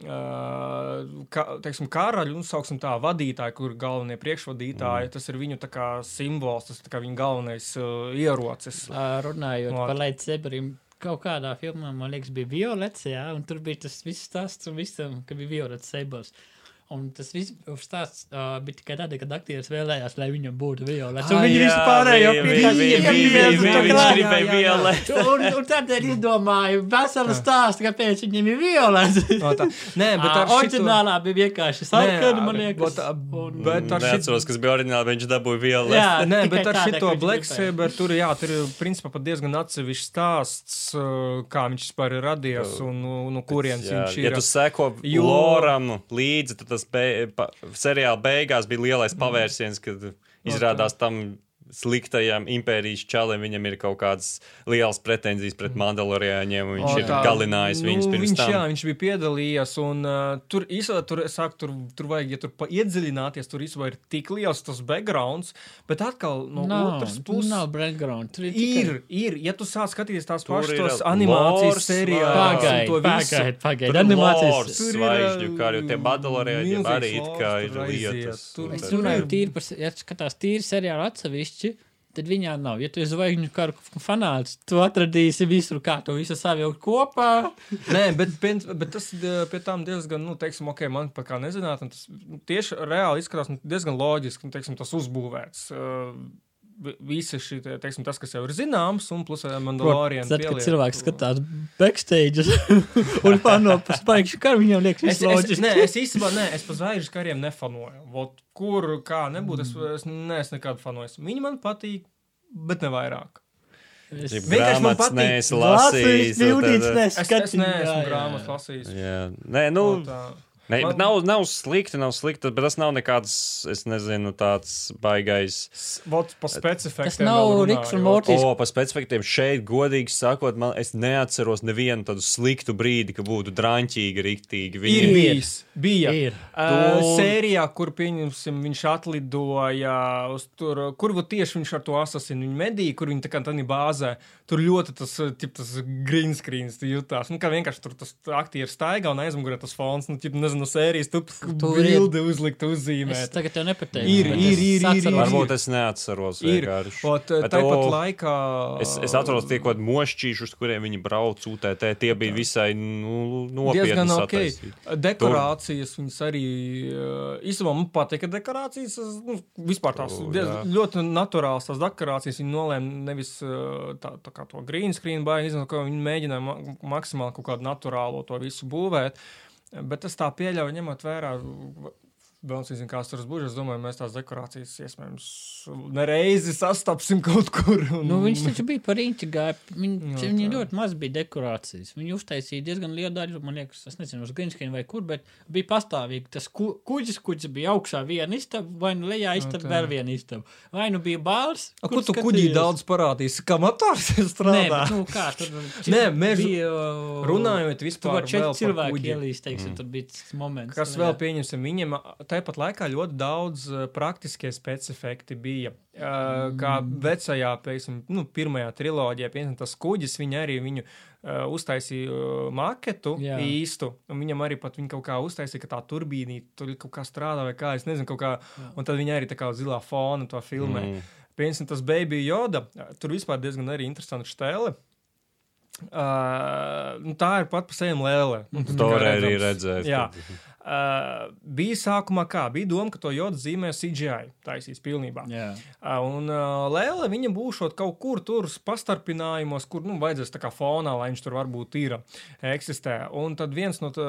kā, teiksim, karaļu, nu, sauksim tā, vadītāji, kur ir galvenie priekšvadītāji. Mm. Tas ir viņu kā simbols, tas ir viņa galvenais uh, ierocis. Runājot Ot. par Lightsaberiem, kaut kādā filmā, man liekas, bija violets, jā, un tur bija tas viss stāsts un visam, ka bija violets sabers. Un tas viss stāsts uh, bija tikai tādēļ, ka aktieris vēlējās, lai viņam būtu. Un Ah, viņi jā, visi pārējo gribēja violet. Un, un tādēļ izdomāju veselu stāstu, kāpēc viņam ir tā, nē, <laughs> bet ar šito- Oriģinālā bija vienkārši sarkana, man liekas. bet- un- bet ar šito- kas bija oriģināli, viņš dabūja violetu. Jā, Nē, bet ar viņš Black. Saber tur, jā, tur ir principā pat diezgan atsevišķs stāsts, kā viņš vispār ir radies un no, kurienes viņš ja ir. tu seko Loram līdzi, tad tas be, pa, seriāla beigās bija lielais pavērsiens, kad izrādās tam sliktajam impērijas čalim viņam ir kaut kādas lielas pretenzijas pret mandaloriāņiem, un viņš O, ir tā. galinājis viņus pirms viņš, tam. Jā, viņš bija piedalījies, un uh, tur īstenībā, tur, saku, tur, tur vajag, ja tur pa- iedziļināties, tur īstenībā ir tik liels tas backgrounds, bet atkal no Nav, otras puses. nav background. Tur ir tikai- Ir, ir, ja tu sāc skatīties tās pašas ir tos animācijas seriālus, un Pagaid, to visu. pagaid, pagaid. Ir Animācijas. Tur ir zvaigžņu kara, jo tie uh, Mandaloriāņiem arī it kā ir lietas. Es runāju tīri par, ja skatās tīri seriālu atsevišķi, tad viņā nav. Ja tu esi zvaigžņu karu fanāts, tu atradīsi visur, kā to visu savilkt kopā. Nē, bet, bet, tas eh, pie tām diezgan, nu, teiksim, ok, man pat kā nezināt, tas nu, tieši reāli izskatās diezgan loģiski, nu, teiksim, tas uzbūvēts. Uh, Visi šī, te- teiksim, tas, kas jau ir zināms, un plus eh, Mandalorian. Tad, kad cilvēks skatās backstage <laughs> un pano par spēku karu, viņam liekas, Es, es, loģiski. nē, es īstenībā nē, es pa zvaigžņu kariem nefanoju. Vot, kur, kā nebūtu, es, es, ne, es nekad fanoju. Viņi man patīk, bet ne vairāk. Es- Vienkārši man patīk. neesi Lasījis, lasījis. bildīts, tad- Es, es neskatījis. neesmu grāmatas lasījis. Jā, nē, nu, Un tā. Ne, Man- bet nav, nav slikti, nav slikti, bet tas nav nekāds, es nezinu, tāds baigais. Vot pa specifiktiem. Tas nav Riks un. Mortīs. O, par specifiktiem šeit, godīgi sakot, man, es neatceros nevienu tādu sliktu brīdi, ka būtu drāmķīgi, riktīgi. Ir Viņi bijis. Bija. Ir. Uh, Tu- sērijā, kur pieņemsim, viņš atlidoja uz tur, kur tieši viņš ar to asasinu viņa medīja, kur viņa tā kā tādā bāzē. Tur ļoti tas, uh, tip, tas green screen jutās. Nu, kā vienkārši tur tas aktieris staigā un aizmugurē tas fons, nu, tip, nezinu, no sērijas, tu Tur ir- bildi uzlikt, Es uzzīmēt. tagad tev nepateikšu. Ir, bet ir, es ir, ir, atceros. ir. Varbūt es neatceros. Ir. vienkārši. Ot, tāpat laikā. Es, es atceros, tie kaut kādi mošķīši, uz kuriem viņi brauc UTT. Tie bija visai nu, nopietni. Diezgan ok. sataisīti. Dekorācijas viņas arī. uh, Īstenībā man patīk, ka dekorācijas es, nu, vispār tās O, diez, ļoti naturālas tās dekorācijas. Viņi nolēma nevis uh, tā, tā kā to green screen nezinu, ko viņi mēģināja ma maksimāli kaut kādu naturālo to visu būvēt. Bet es tā pieļauju, ņemot vērā. Nezinu, kāds tur būs. Es domāju, mēs tās dekorācijas iespējams nereizi sastapsim kaut kur. Un... Nu, viņš taču bija par īņķi gāja. Viņ, Jā, viņam tā. ļoti maz bija dekorācijas. Viņi uztaisīja diezgan lielu daļu, man liekas, es nezinu, uz Grīnskina vai kur, bet bija pastāvīgi tas ku, kuģis, kuģis bija augšā viena istaba, vai nu lejā istaba, tā. vēl viena istaba. Vai nu bija bāls. A, Ko tu kuģī daudz parādīsi? Kā motors Nē, strādā? bet, nu, kā tur <laughs> Nē, mēs bija. runājot Tur vispār var vēl četri cilvēki ielīst, teiksim, tur bija tas moments. Kas vēl pieņemsim, viņiem tāpat laikā ļoti daudz uh, praktiskie specifekti bija. Uh, kā vecajā, piemēram, nu, pirmajā triloģijā, piemēram, tas kuģis, viņi arī viņu uh, uztaisīja uh, maketu Jā. Jā. īstu, un viņam arī pat viņa kaut kā uztaisīja, ka tā turbīnīte tur kaut kā strādā vai kā, es nezinu, kaut kā, un tad viņi arī tā kā zilā fona to filmē. Mm. Piemēram, tas Baby Yoda, tur vispār diezgan arī interesanta štēle. Uh, nu, tā ir pat pa sevi lēle. Nu, To tikai arī redzams. Uh, bija sākumā kā? Bija doma, ka to jodu zīmē CGI taisīs pilnībā. Jā. Uh, un uh, Lēle viņa būšot kaut kur tur pastarpinājumos, kur nu, vajadzēs tā kā fonā, lai viņš tur varbūt ir eksistē. Un tad viens no, tā,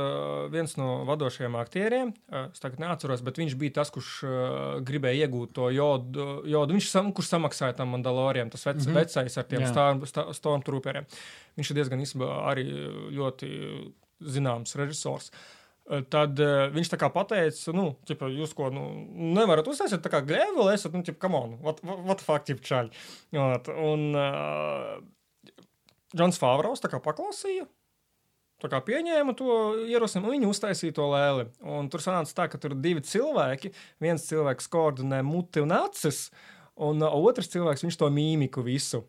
viens no vadošajiem aktieriem, uh, es tagad neatceros, bet viņš bija tas, kurš uh, gribēja iegūt to jodu. jodu. Viņš sam, kurš samaksāja tam Mandaloriem, tas vec, mm. -hmm. vecais ar tiem sta- Stormtrooperiem. Viņš ir diezgan īstenībā arī ļoti zināms režisors. Uh, Tad uh, viņš tā kā pateica, nu, ķipa, jūs ko nu, nevarat uztaisīt, tā kā gļēveli, esat, nu, come on, what, what, what fuck, ķip čaļi. Ot, Un uh, Džons Favros tā kā paklausīja, tā kā pieņēma to ierosinājumu, viņi uztaisīja to lēli. Un tur sanāca tā, ka tur ir divi cilvēki, viens cilvēks koordinē muti un acis, un uh, otrs cilvēks, viņš to mīmiku visu.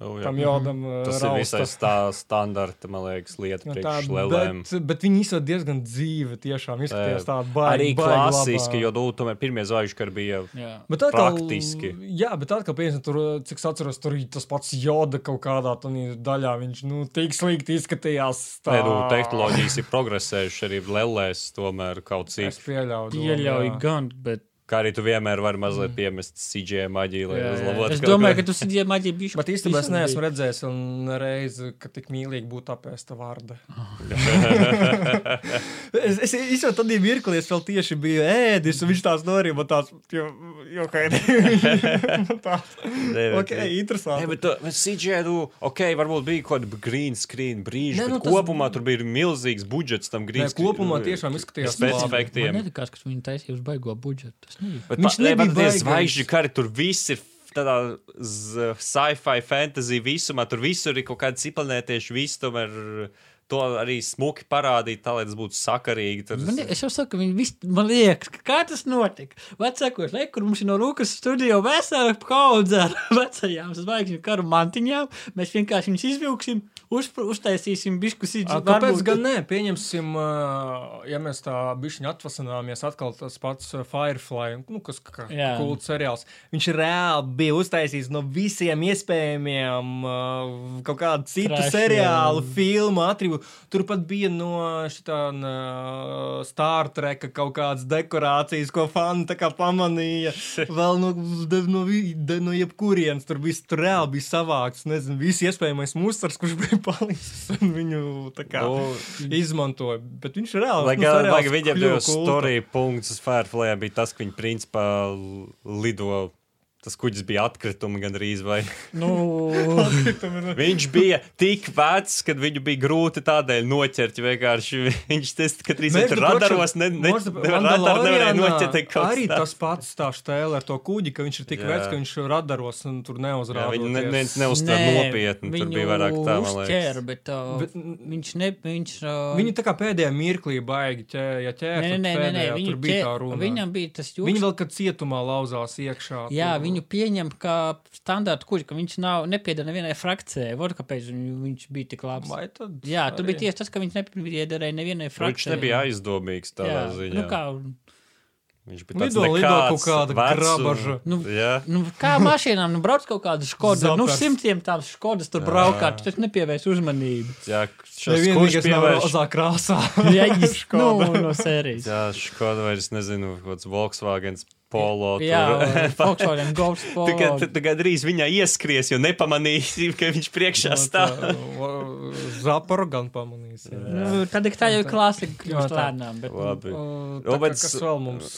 Nu, jā. Tam jodam uh, Tas ir rausta. visai stā, standarta, man liekas, lieta Nu, tā, priekš lēlēm. bet, bet viņi izsaka diezgan dzīvi, tiešām izskatījās tāda baigta. Arī klasiski, jo nu, tomēr pirmie zvaigžņu kari bija. Jā. Bet tā kā Praktiski. Jā, bet tā kā piemēram, tur, cik es atceros, tur ir tas pats joda kaut kādā daļā. Viņš nu, tik slikti izskatījās. Tā Nē, nu, tehnoloģijas ir progresējušas arī lēlēs, tomēr kaut cik. Es pieļauju. Pieļauju gan, bet Kā arī tu vienmēr vari mazliet piemest CGI maģiju, lai uzlabotu. Es domāju, ka tu sidi maģija bišķi. Bet īstenībā es neesmu redzējis un reizi, ka tik mīlīgi būtu apēsta vārda. <laughs> es es īstenībā tad bija mirkli, es vēl tieši biju ēdis, un viņš tās norīja, man tāds, jo, jo kaidi. <laughs> tāds, Nē, bet- ok, interesanti. bet tu- bet CGI, nu, ok, varbūt bija kaut kāda green screen bet nu, tas- kopumā tur bija milzīgs budžets tam green Nē, kopumā tiešām izskatījās Man specifiktiem. nelikās, ka viņi taisīja uz baigo budžetu. Bet Viņš viņš nebija tāds zvaigžņu kari, tur viss ir tādā z- sci-fi, fantasy visumā, tur visur ir kaut kādi cipelnētieši, viss tomēr to arī smuki parādīt, tā lai tas būtu sakarīgi. Tur, Man, es jau saku, ka viņi visi, man liekas, ka kā tas notika. Vecākos, lai kur mums ir no Rūkas studio vesela kaudze ar <laughs> vecajām zvaigžņu karu mantiņām, mēs vienkārši viņus izvilksim Uz, uztaisīsim bišku A, sīdzi. Kāpēc gan nē? Pieņemsim, ja mēs tā bišķiņi atvasināmies, atkal tas pats Firefly, nu, kas kā kults seriāls. Viņš reāli bija uztaisījis no visiem iespējamiem kaut kādu citu Trash, seriālu, jā. filmu atribūtu. Turpat bija no šitā Star Treka kaut kādas dekorācijas, ko fani tā kā pamanīja. <laughs> Vēl no, de, no, de, no jebkurienes tur viss tur reāli bija savākts. Nezinu, visi iespējamais mustars, kurš bija palicis un viņu kā Nu, izmantoja. Bet viņš reāli Lai nu, lai viņam jau storija punkts uz Firefly bija tas, ka viņi principā lido. Tas kuģis bija atkritumi gandrīz vai. <laughs> Nu, Viņš bija tik vecs, ka viņu bija grūti tādēļ noķert. Vienkārši viņš tas, metru bet, radaros, ne, ne, ne, radaru nevarēja noķert. Arī kā. tas pats tā stēle ar to kuģi, ka viņš ir tik Jā. vecs, ka viņš radaros un tur Jā, neuzrāda. viņi ne, neviens neuztver nopietni. Tur bija vairāk tā, man Ķēra, liekas. bet, uh, Bet- viņš ne, viņš. Uh, Viņi tā kā pēdējā mirklī baigi ķē, ja ķēra. Nē, nē, nē, nē, viņu tur bija tā runa. Viņam bija tas jūtas. Viņi vēl kad cietumā lauzās iekšā. Jā, tur- viņu pieņem kā standarta kuģi, ka viņš nav nepieder nevienai frakcijai. Vot kāpēc viņš bija tik labs. Vai tad? Jā, tur arī? bija tieši tas, ka viņš nepiederēja nevienai Viņš frakcijai. nebija aizdomīgs tādā Jā, ziņā. nu kā, Viņš bija tāds Lido, lido nekāds, kaut kāda vecs un- grabaža. Nu, Jā. nu, kā <laughs> mašīnām, nu, brauc kaut kāda skoda. Nu, simtiem tādas skodas tur braukā, tas nepievērs uzmanību. Jā, Nevienīgais kurš nav pievērš. rozā krāsā. <laughs> Jā, viņš <laughs> Škoda. nu, no sērijas. Jā, Škoda vairs nezinu, kāds Volkswagen Polo. tur. Jā, Volkswagen Golf Sport. <laughs> Tu, kad, tu gandrīz viņā ieskries, jo nepamanīsi, ka viņš priekšā stāv. Zaparu gan pamanīs. jā. Nu, tad ir tā jau klasika kļūst tā. lēnām. Bet, nu, Labi. O, tā Nu, bet Kas vēl mums?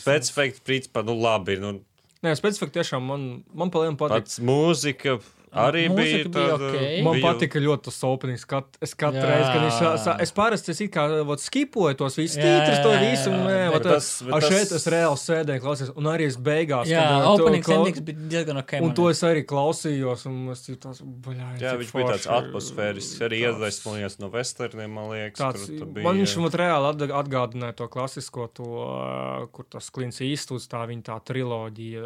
Specifikti, principā, nu labi. Nu, Nē, specifika tiešām man, man palielam patīk. pats mūzika arī Mūzika bija bija tāda. okei. Man bija- patika ļoti tas openings. Kat, es katru Jā. reizi, kad viņš es parasti es it kā vot, skipoju tos visus tītrus, to visu. Un, nē, bet vot, tas- bet a tas- šeit es reāli sēdēju, klausījos, un arī es beigās. jā, kad, to openings klau- bija diezgan ok. Un man to es arī klausījos, un es jūtos, baļā, Jā, viņš bija tāds atmosfērisks, arī iedvesmojies no westerniem, man liekas. Tāds, tur, bija, man viņš vat reāli atg- atgādināja to klasisko, to, kur tas klints īstūds, tā viņa tā triloģija,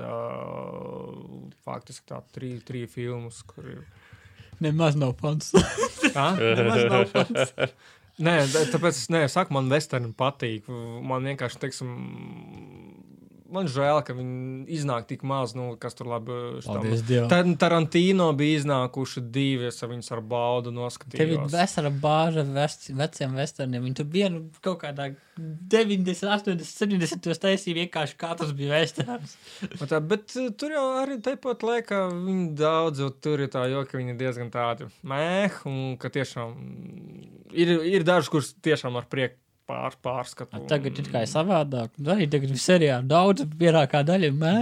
faktiski tā trī, trī filmus, kur ir. Nemaz nav pants. <laughs> Ah? Nemaz nav pants. Nē, tā- tāpēc es nesaku, saku, man vesterni patīk. Man vienkārši, teiksim, man žēl, ka viņi iznāk tik maz, nu, kas tur labi. Tad Tarantino bija iznākuši divi, es viņus ar baudu Tev ir noskatījos. vesela bāža vest, veciem westerniem. Viņi tur vienu kaut kādā 90, 80, 70 taisīja vienkārši katrs bija westerns. Bet, <laughs> bet uh, tur jau arī tāpat laikā viņi daudz, tur ir tā joka, ka viņi ir diezgan tādi mēh, un ka tiešām ir, ir daži, kurus tiešām ar prieku pār, pārskatu. Tagad ir tikai savādāk. Arī tagad ir seriāli daudz, vienākā daļa. Mē.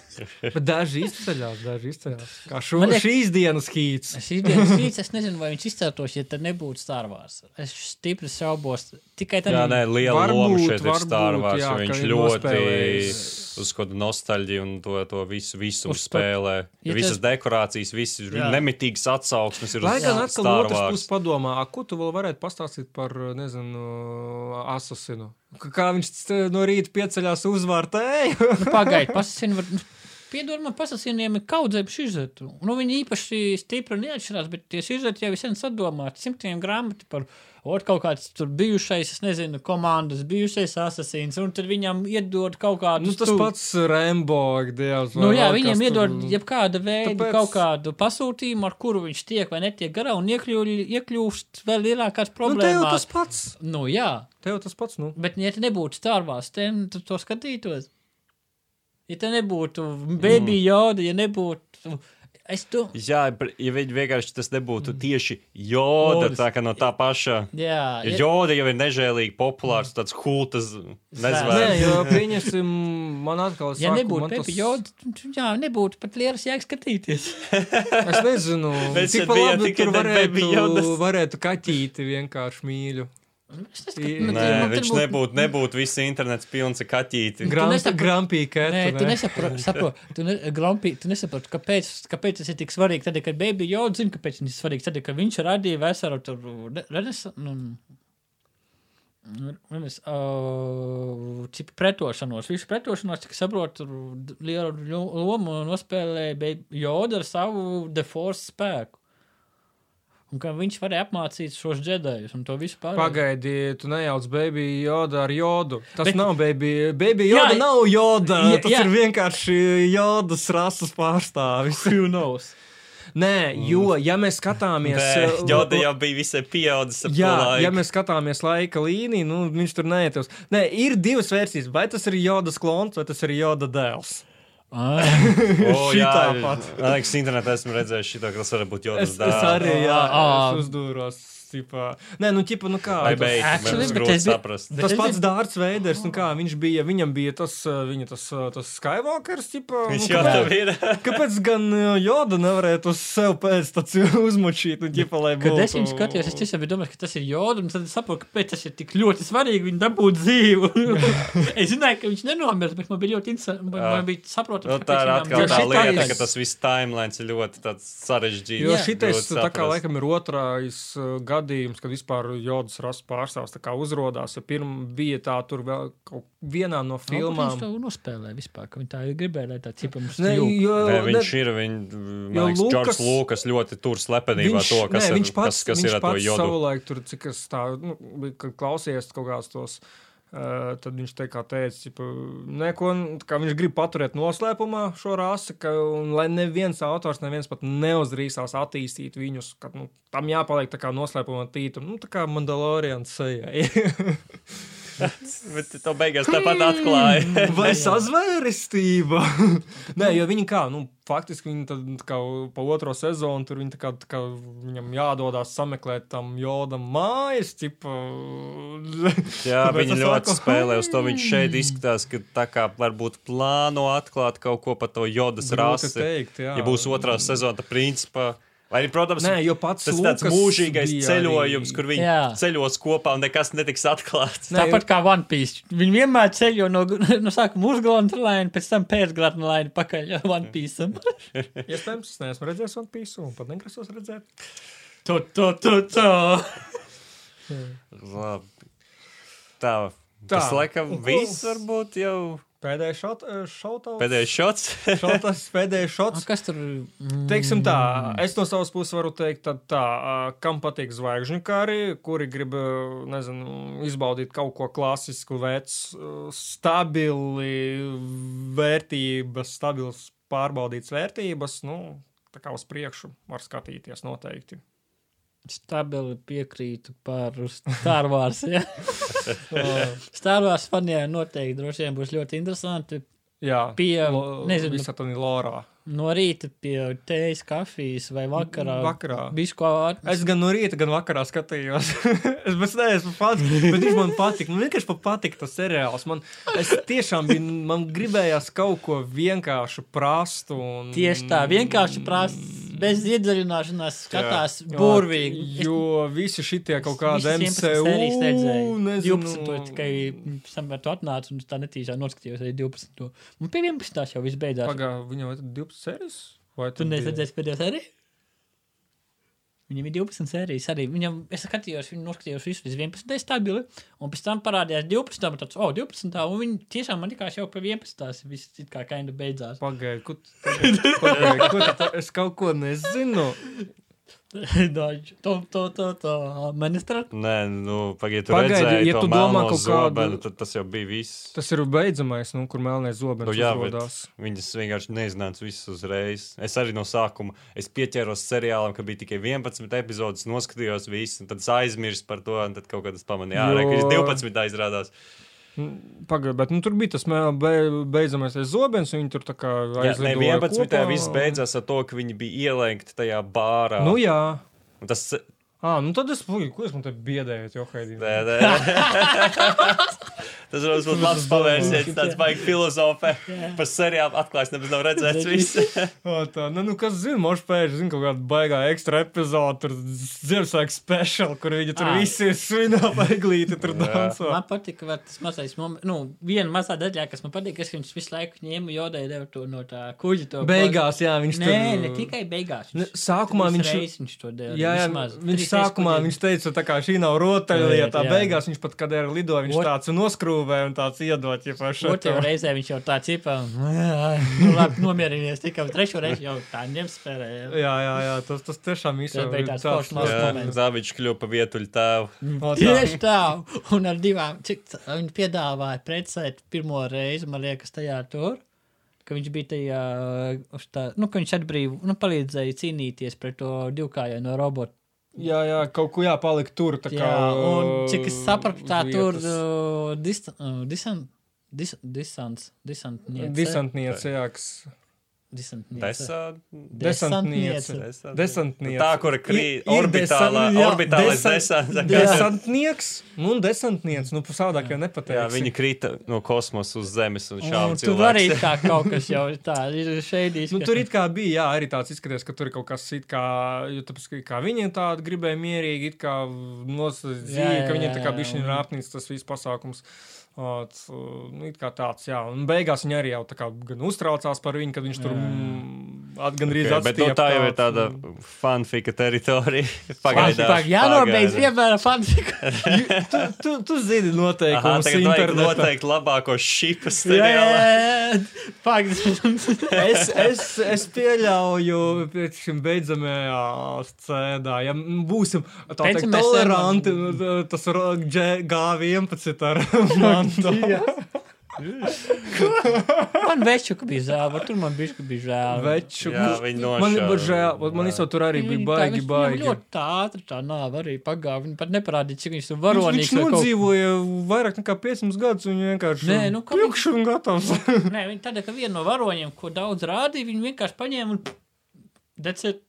<laughs> Bet daži izceļās, daži izceļās. Kā šo, liek- šīs dienas hīts. Šīs dienas rīts, <laughs> es nezinu, vai viņš izceltos, ja tad nebūtu Star Wars. Es stipri šaubos. Tikai tad, Jā, nē, liela Varbūt, loma šeit ir varbūt, Star Wars, jā, viņš ir ļoti nospēlējis. uz kādu nostalģiju un to, to visu, visu Uz spēlē. Ja visas tas- dekorācijas, visas Jā. nemitīgas atsauksmes ir Lai gan atkal Wars. puses padomā, a, ko tu vēl varētu pastāstīt par, nezinu, asasinu? Kā viņš no rīta pieceļās uzvārtēju? nu, pagaidiet, pasasini var. Nu, Piedod man, pasasiniem ir kaudzējuši izžetu. Nu, viņi īpaši stipri neatšķirās, bet tie izžeti jau sen sadomāti. Simtiem grāmatu par ot, kaut kāds tur bijušais, es nezinu, komandas bijušais asasīns, un tad viņam iedod kaut kādu. Nu, tas pats Rembo, dievs. Nu, jā, viņiem kas tur- iedod jebkāda veida Tāpēc- kaut kādu pasūtījumu, ar kuru viņš tiek vai netiek garā, un iekļū, iekļūst vēl lielākās Nu, te jau problēmās. tas pats. Nu, jā, Te jau tas pats, nu. bet, ja te nebūtu Starvās, tad to skatītos. Ja te nebūtu Baby Yoda, ja nebūtu. Es to. Jā, ja viņi vienkārši tas nebūtu tieši joda, Jodas. tā kā no tā paša. Jā, Ja ja, joda jau ir nežēlīgi populārs, tāds kultas Nē, nezvērs. jo <laughs> pieņemsim, man atkal ja saka, nebūtu man Baby Yoda, tad jā, nebūtu pat lielas jēgas skatīties. Es nezinu, cik labi tur varētu, varētu kaķīti vienkārši mīļu. Es neskatu, Nē, viņš būtu- nebūtu, nebūtu viss internets pilns ar kaķīti. Grampi, nesapra- grampī kētu. Nē, tu ne? nesaproti, sapro, tu, ne, Grumpy, tu nesaproti, kāpēc, kāpēc tas ir tik svarīgi. Tad, kad Baby Yoda zina, kāpēc viņš ir svarīgs, tad, kad viņš radīja veselu tur renesansu. Nu, Renes, uh, pretošanos, visu pretošanos, cik saprotu, lielu lomu nospēlēja Baby Yoda ar savu The Force spēku. Un ka viņš varēja apmācīt šos džedējus un to visu pārējo. Pagaidi, tu nejauc baby joda ar jodu. Tas Bet- nav baby. Baby joda Jā, nav joda. jā, tas jā. ir vienkārši jodas rases pārstāvis. Who knows? Nē, jo, ja mēs skatāmies. uh, Joda jau bija visai pieaudzis Jā, ja mēs skatāmies laika līniju, nu, viņš tur neietilpst. Nē, ir divas versijas. Vai tas ir jodas klons, vai tas ir joda dēls. Ah, O, jā, šitā pat. Man liekas, internetā esmu redzējis šito, ka tas var būt Es, Jodas es arī, jā, es uzdūros. Tipā. Nē, nu, ķipa, nu kā. Vai tas- beigts, Actually, bet es. Bet Tas pats Dārts Veiders, nu kā viņš bija, viņam bija tas, viņa tas, tas Skywalkers, ķipa, Viņš nu, jau tā kāpēc, ir. <laughs> kāpēc gan Joda nevarētu uz sev pēc tāds <laughs> uzmučīt, nu, ķipa, lai Kad būtu. es viņu skatījos, es tiešām biju domājis, ka tas ir jods, un tad es saprotu, kāpēc tas ir tik ļoti svarīgi viņu dabūt dzīvu. <laughs> es zināju, ka viņš nenomirs, bet man bija ļoti interesanti. Man, bija saprotams, Nu, tā ir atkal tā Jo lieta, ka tas viss timelines ir ļoti tāds sarežģīts. Jo šitais tā kā laikam ir otrais uh, gadījums, kad vispār jodas rases pārstāvs tā kā uzrodās. Ja pirmā bija tā, tur vēl kaut vienā no filmām. Viņš to nospēlē vispār, ka viņi tā gribēja, lai tā cipa mums Ne, jo, ne, viņš ir. Viņ, Jo man liekas, Lukas- Džordžs Lukas ļoti tur slepenībā viņš, to, kas, nē, ir, pats, kas, kas viņš ir ar to pats jodu. savulaik tur, cik es tā, nu, klausies kaut kādus tos. Uh, tad viņš te kā teica, ka neko, viņš grib paturēt noslēpumā šo rasi, ka, un lai neviens autors, neviens pat neuzdrīkstās attīstīt viņus, ka nu, tam jāpaliek tā kā noslēpumā tītam, nu, tā kā Mandalorians sejai. <laughs> <laughs> Bet to beigās tāpat atklāja. Vai <laughs> sazvērestība? <laughs> Nē, jo viņi kā, nu, faktiski viņi tad tā kā pa otro sezonu tur viņi tā kā, tā kā viņam jādodas sameklēt tam jodam mājas, tipa. Jā, viņi ļoti saku, spēlē uz to. Viņš šeit izskatās, ka tā kā varbūt plāno atklāt kaut ko par to jodas Grūti rasi. teikt, jā. Ja būs otrā sezona, tad principā. Vai, protams, Nē, tas ir tāds mūžīgais ceļojums, arī- kur viņi Jā. ceļos kopā un nekas netiks atklāts. Nē, Tāpat kā One Piece. Viņi vienmēr ceļo no, <laughs> no sākuma uz Glāna laina, pēc tam pēc Glāna laina pakaļ <laughs> One Piece. <laughs> Iespējams, es neesmu redzējis One Piece un pat negrasos redzēt. To, to, to, to. Labi. Tā. Tā. Tas laikam viss varbūt jau Pēdējais šot, šotauts. pēdējais šots. <laughs> šotas, pēdējais šots. Kas tur? Mm, Teiksim tā, es no savas puses varu teikt, tad tā, kam patīk zvaigžņu kari, kuri grib, ā, nezinu, izbaudīt kaut ko klasisku, vecu, ā, stabili vērtības, stabils pārbaudīts vērtības, nu, tā kā uz priekšu var skatīties noteikti. Stabili piekrītu par Star Wars. Ja? <laughs> Star Wars faniem noteikti droši vien būs ļoti interesanti. Jā, Pie, nezinu, Visa tā lorā. no rīta pie teijas, kafijas vai vakarā. Vakarā. Ko Es gan no rīta, gan vakarā skatījos. <laughs> es tam neesmu pats, bet viņš man patika. Man vienkārši pat patika tas seriāls. Man, es tiešām biju, man gribējās kaut ko vienkāršu prastu. Un... Tieši tā, vienkārši prasa, bez iedziļināšanās, skatās Jā, burvīgi. Es- Jo visi šitie kaut 11 MCU, nezinu. 12. to tikai tam tu atnāci un tā netīšā noskatījos arī 12. to. Un pie 11. jau viss beidzās. Pagā, viņam ir 12 sērijas? Vai Tu nezināji pēdējā sērija? Viņam ir 12 sērijas arī. Viņam, es skatījos, viņu noskatījos visu līdz 11. stabili, un pēc tam parādījās 12. un tāds, oh, 12. un viņi tiešām man likās jau pie 11. viss it kā kaina beidzās. Tagad- <laughs> pagaidi, ko tu ta- es kaut ko nezinu. <laughs> Daži, to, to, to, to, ministra. Nē, nu, pagaidiet, tur Pagaidi, redzēju ja to tu domā kaut kādu- zobenu, tad tas jau bija viss. Tas ir beidzamais, nu, kur melnais zobens Nu, jā, uzrodās. viņas vienkārši nezināja visus uzreiz. Es arī no sākuma es pieķēros seriālam, ka bija tikai 11 epizodes, noskatījos visu, un tad aizmirsu par to, un tad kaut kad es pamanīju, jā, Jo- ka viņš 12 izrādās. Pagaidiet, bet nu, tur bija tas be, beidzamais zobens, un viņi tur tā kā Jā, aizlidoja 11. kopā. viss beidzās ar to, ka viņi bija ielenkti tajā bārā. Nu, jā. Un tas, Ah, nu tad es, ko es man te biedēju, jo haidīju. nē, nē. <laughs> <laughs> tas varbūt būtu labs pavērsiens, tāds baigi filozofē. Par seriālu atklājis, nemaz nav redzēts viss. <laughs> O, tā, nu, nu, kas zina, možda pēkšņi zina kaut kāda baigā ekstra epizode, tur Ziemassvētku speciāla, kur viņi tur visi ir svinā <laughs> paiglīti, tur danso. Man patika, ka tas mazais, nu, viena mazā daļā, kas man patīk, ka viņš visu laiku ņēma jodai deva to no tā kuģa. To Beigās, jā, viņš Nē, tur. ne tikai beigās. Ne, sākumā viņš- reizes viņš to deva. Jā, jā vismaz. viņš sākumā viņš teica, tā kā šī nav rotaļlieta. Beigās viņš pat, kad ir lidoja, viņš tāds noskrūva YouTube un tāds iedot, ja pašai. Otrajā reizē viņš jau tā cipā. Nu, labi, nomierinies tikai trešo reizi jau tā ņems spēlē. Jā, jā, jā, tas, tas tiešām Tas īstenībā bija tāds foršs moments. Zavičs kļuva pa vietuļu tēvu. Tieši tā, un ar divām, cik viņi piedāvāja precēt pirmo reizi, man liekas, tajā tur, ka viņš bija tajā, tā, nu, ka viņš atbrīv, nu, palīdzēja cīnīties pret to divkājaino robotu. Jā, jā, kaut ko jāpalikt tur. Tā kā, Jā, un cik es sapratu, tā tur uh, distan, uh, disan, dis, disants, disantniece. Disantniece, jā, kas. Disantniece. Desantniece. Desantniece. Desantniece. Tā, kura krīt orbitālā, desan- jā, orbitālais desan- desants. <laughs> Desantnieks un desantnieks. Nu, savādāk jau nepateiks. Jā, viņi krita no kosmosa uz Zemes un Un šādi tur arī tā <laughs> kaut kas jau tā, ir šeidīs. Nu, tur it kā bija, jā, arī tāds izskatījās, ka tur ir kaut kas it kā, jo tāpēc, ka kā viņi tādu gribēja mierīgi, it kā Jā, jā, ka viņiem tā kā jā, bišķiņ rāpnīts tas viss pasākums. O, t- Nu, it kā tāds, jā, un beigās viņi arī jau tā kā gan uztraucās par viņu, kad viņš tur Jā. mm, at, gandrīz Okay, bet nu, tā jau ir tāda fanfika teritorija. <laughs> Pagaidām. Pagaidām, jānobeidz vienmēr fanfika. <laughs> tu, tu, tu zini Aha, noteikumus vajag internetā. noteikti labākos šipus Jā, jā, jā. <laughs> Es, es, es pieļauju, pēc šim beidzamajā scēnā, ja būsim tā teikt, toleranti, tas ir G11 ar mantu. Man veču, ka bija žēl, tur man bija, ka bija žēl. Veču. Jā, viņi Man ir nošāva. žēl, man īstenībā tur arī bija baigi, tā, viņš- baigi. Ļoti tā ātri tā nāva arī pagāja. Viņi pat neparādīja, cik viņš tur Viņš, varonīgs. viņš kaut- nodzīvoja vairāk nekā 500 gadus, un viņš vienkārši Nē, nu, kā pjukš un gatavs. <laughs> Nē, viņi tādā kā viena no varoņiem, ko daudz rādīja, viņi vienkārši paņēma un it.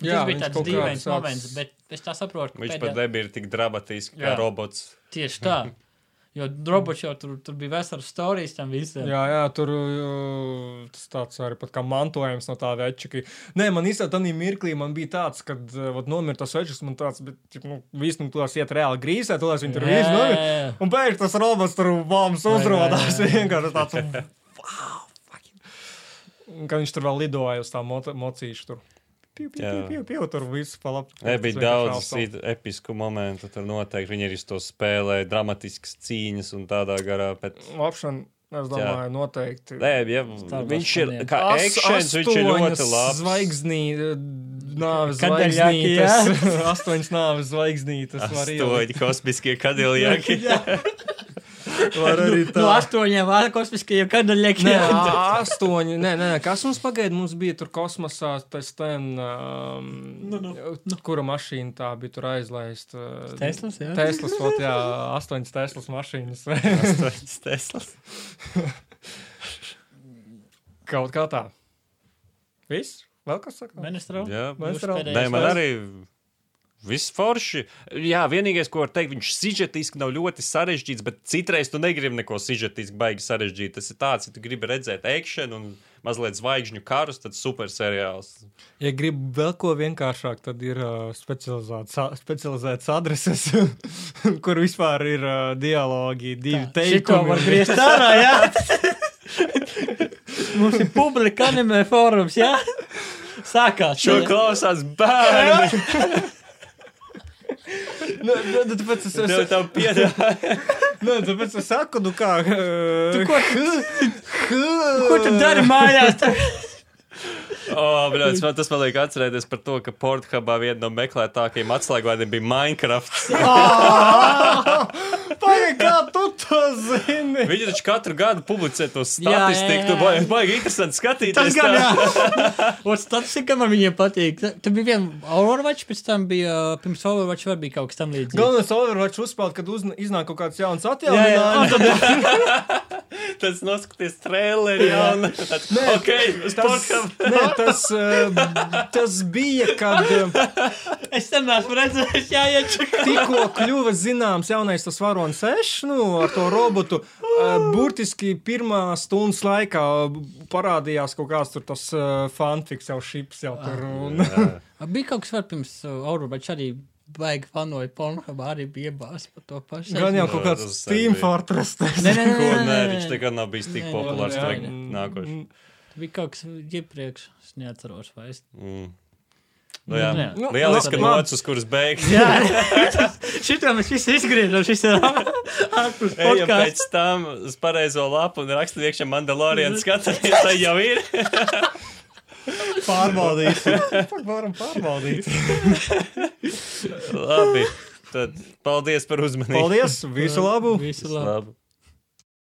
Jā, Tas bija viņš tāds kaut dīvains moments, bet es tā saprotu, ka Viņš pēdējā- pat nebija tik dramatisks kā Jā. robots. tieši tā. <laughs> Jo robots jau tur, tur bija vesels stāstījis tam visam. Jā, jā, tur uh, tas tāds arī pat kā mantojums no tā veča. ka- Nē, man īstenībā tādā mirklī man bija tāds, kad uh, nomira tas večs, man tāds, bet, ķip, nu, viss nu tos iet reāli grīsē, to viņi tur visu nomira. Un pēkšņi tas robots tur bombas uzrādās. Vienkārši tāds, wow, <laughs> fucking. Un Kad viņš tur vēl lidoja uz tā mocīšu tur. Piu, piu, Jā. piu, piu, piu, tur viss Tas bija daudz episku momentu. Tur noteikti viņi arī to spēlē, dramatiskas cīņas un tādā garā. Bet, Option, es domāju, noteikti. nē, ja, viņš ir kā As- akcents, viņš ir ļoti labs. Zvaigznī, nāves zvaigznītes. <laughs> Astoņas nāves zvaigznītes. Astoņi kosmiskie kadiljaki. <laughs> <laughs> Var arī tā. No astoņiem vārdu kosmiskajiem Nē, kadaļiem. ā- astoņi. Nē, nē, kas mums pagaida? Mums bija tur kosmosā, pēc tam, um, Nu, nu. kura mašīna tā bija tur aizlaista. Teslas, jā? Teslas, ot, jā, astoņas Teslas mašīnas. Astoņas Teslas. Kaut kā tā. Viss? Vēl kas saka? Menestrau? Jā, pēdējais Nē, man arī viss forši. Jā, vienīgais, ko var teikt, viņš sižetiski nav ļoti sarežģīts, bet citreiz tu negribi neko sižetiski baigi sarežģīt. Tas ir tāds, ja tu gribi redzēt akciju un mazliet zvaigžņu karus, tad super seriāls. Ja gribi vēl ko vienkāršāk, tad ir uh, specializēts, specializēts adreses, <laughs> kur vispār ir uh, dialogi, divi var teikumi. griezt ārā, <laughs> jā. <laughs> Mums ir publika anime fórums, jā. Sākās. Šo klausās bērni. Nē, nē, nu, tāpēc es, Tev es, tā piedāvā. <laughs> nē, tāpēc es saku, nu kā. Uh, Ko, ko tu dari mājās? <laughs> Oh, bļauc, man tas man liek atcerēties par to, ka Portugālē viena no meklētākajiem atslēgvārdiem bija Minecraft. <laughs> Pagaid, kā tu to zini? Viņi taču katru gadu publicē to Jā, jā, statistiku. jā. Tur baigi, baigi interesanti skatīties. Tas gan, jā. <laughs> Un statistika man viņiem patīk. Tur bija viena Overwatch, pēc tam bija, pirms Overwatch var bija kaut kas tam līdzīgs. Galvenais Overwatch uzspēlēt, kad uzna, iznāk kaut kāds jauns atjauninājums. <laughs> <laughs> Tas noskaties traileri jau. Nē, ok, uz Tas, nē, tas, uh, tas bija, kad uh, Es tam neesmu redzējis, jāiečak. tikko kļuva zināms jaunais tas varonis sešs, nu, ar to robotu. Uh, burtiski pirmā stundas laikā parādījās kaut kāds tur tas uh, fanfiks jau šips jau tur. Un, <laughs> Bija kaut kas vēl pirms uh, Overwatch arī baigi fanoja Pornhub, arī bija iebās par to pašu. gan jau kaut kāds Steam. Fortress. Nē, nē, nē, nē, viņš nekad nav bijis tik populārs kā nākošais. Bija kaut kas iepriekš, es neatceros vairs. Mm. Nu, jā, Nu, jā. Nu, lieliski labi. nots, uz kuras beigas. Jā, <laughs> šito mēs visi izgriežam, šis ir ārpus Ejam podkāsta. pēc tam uz pareizo lapu un rakstam iekšā Mandalorian. Skatāmies, vai jau ir. <laughs> Pārbaudīsim. Varam pārbaudīt. Labi. Tad paldies par uzmanību. Paldies! Visu labu! Visu labu. Labi.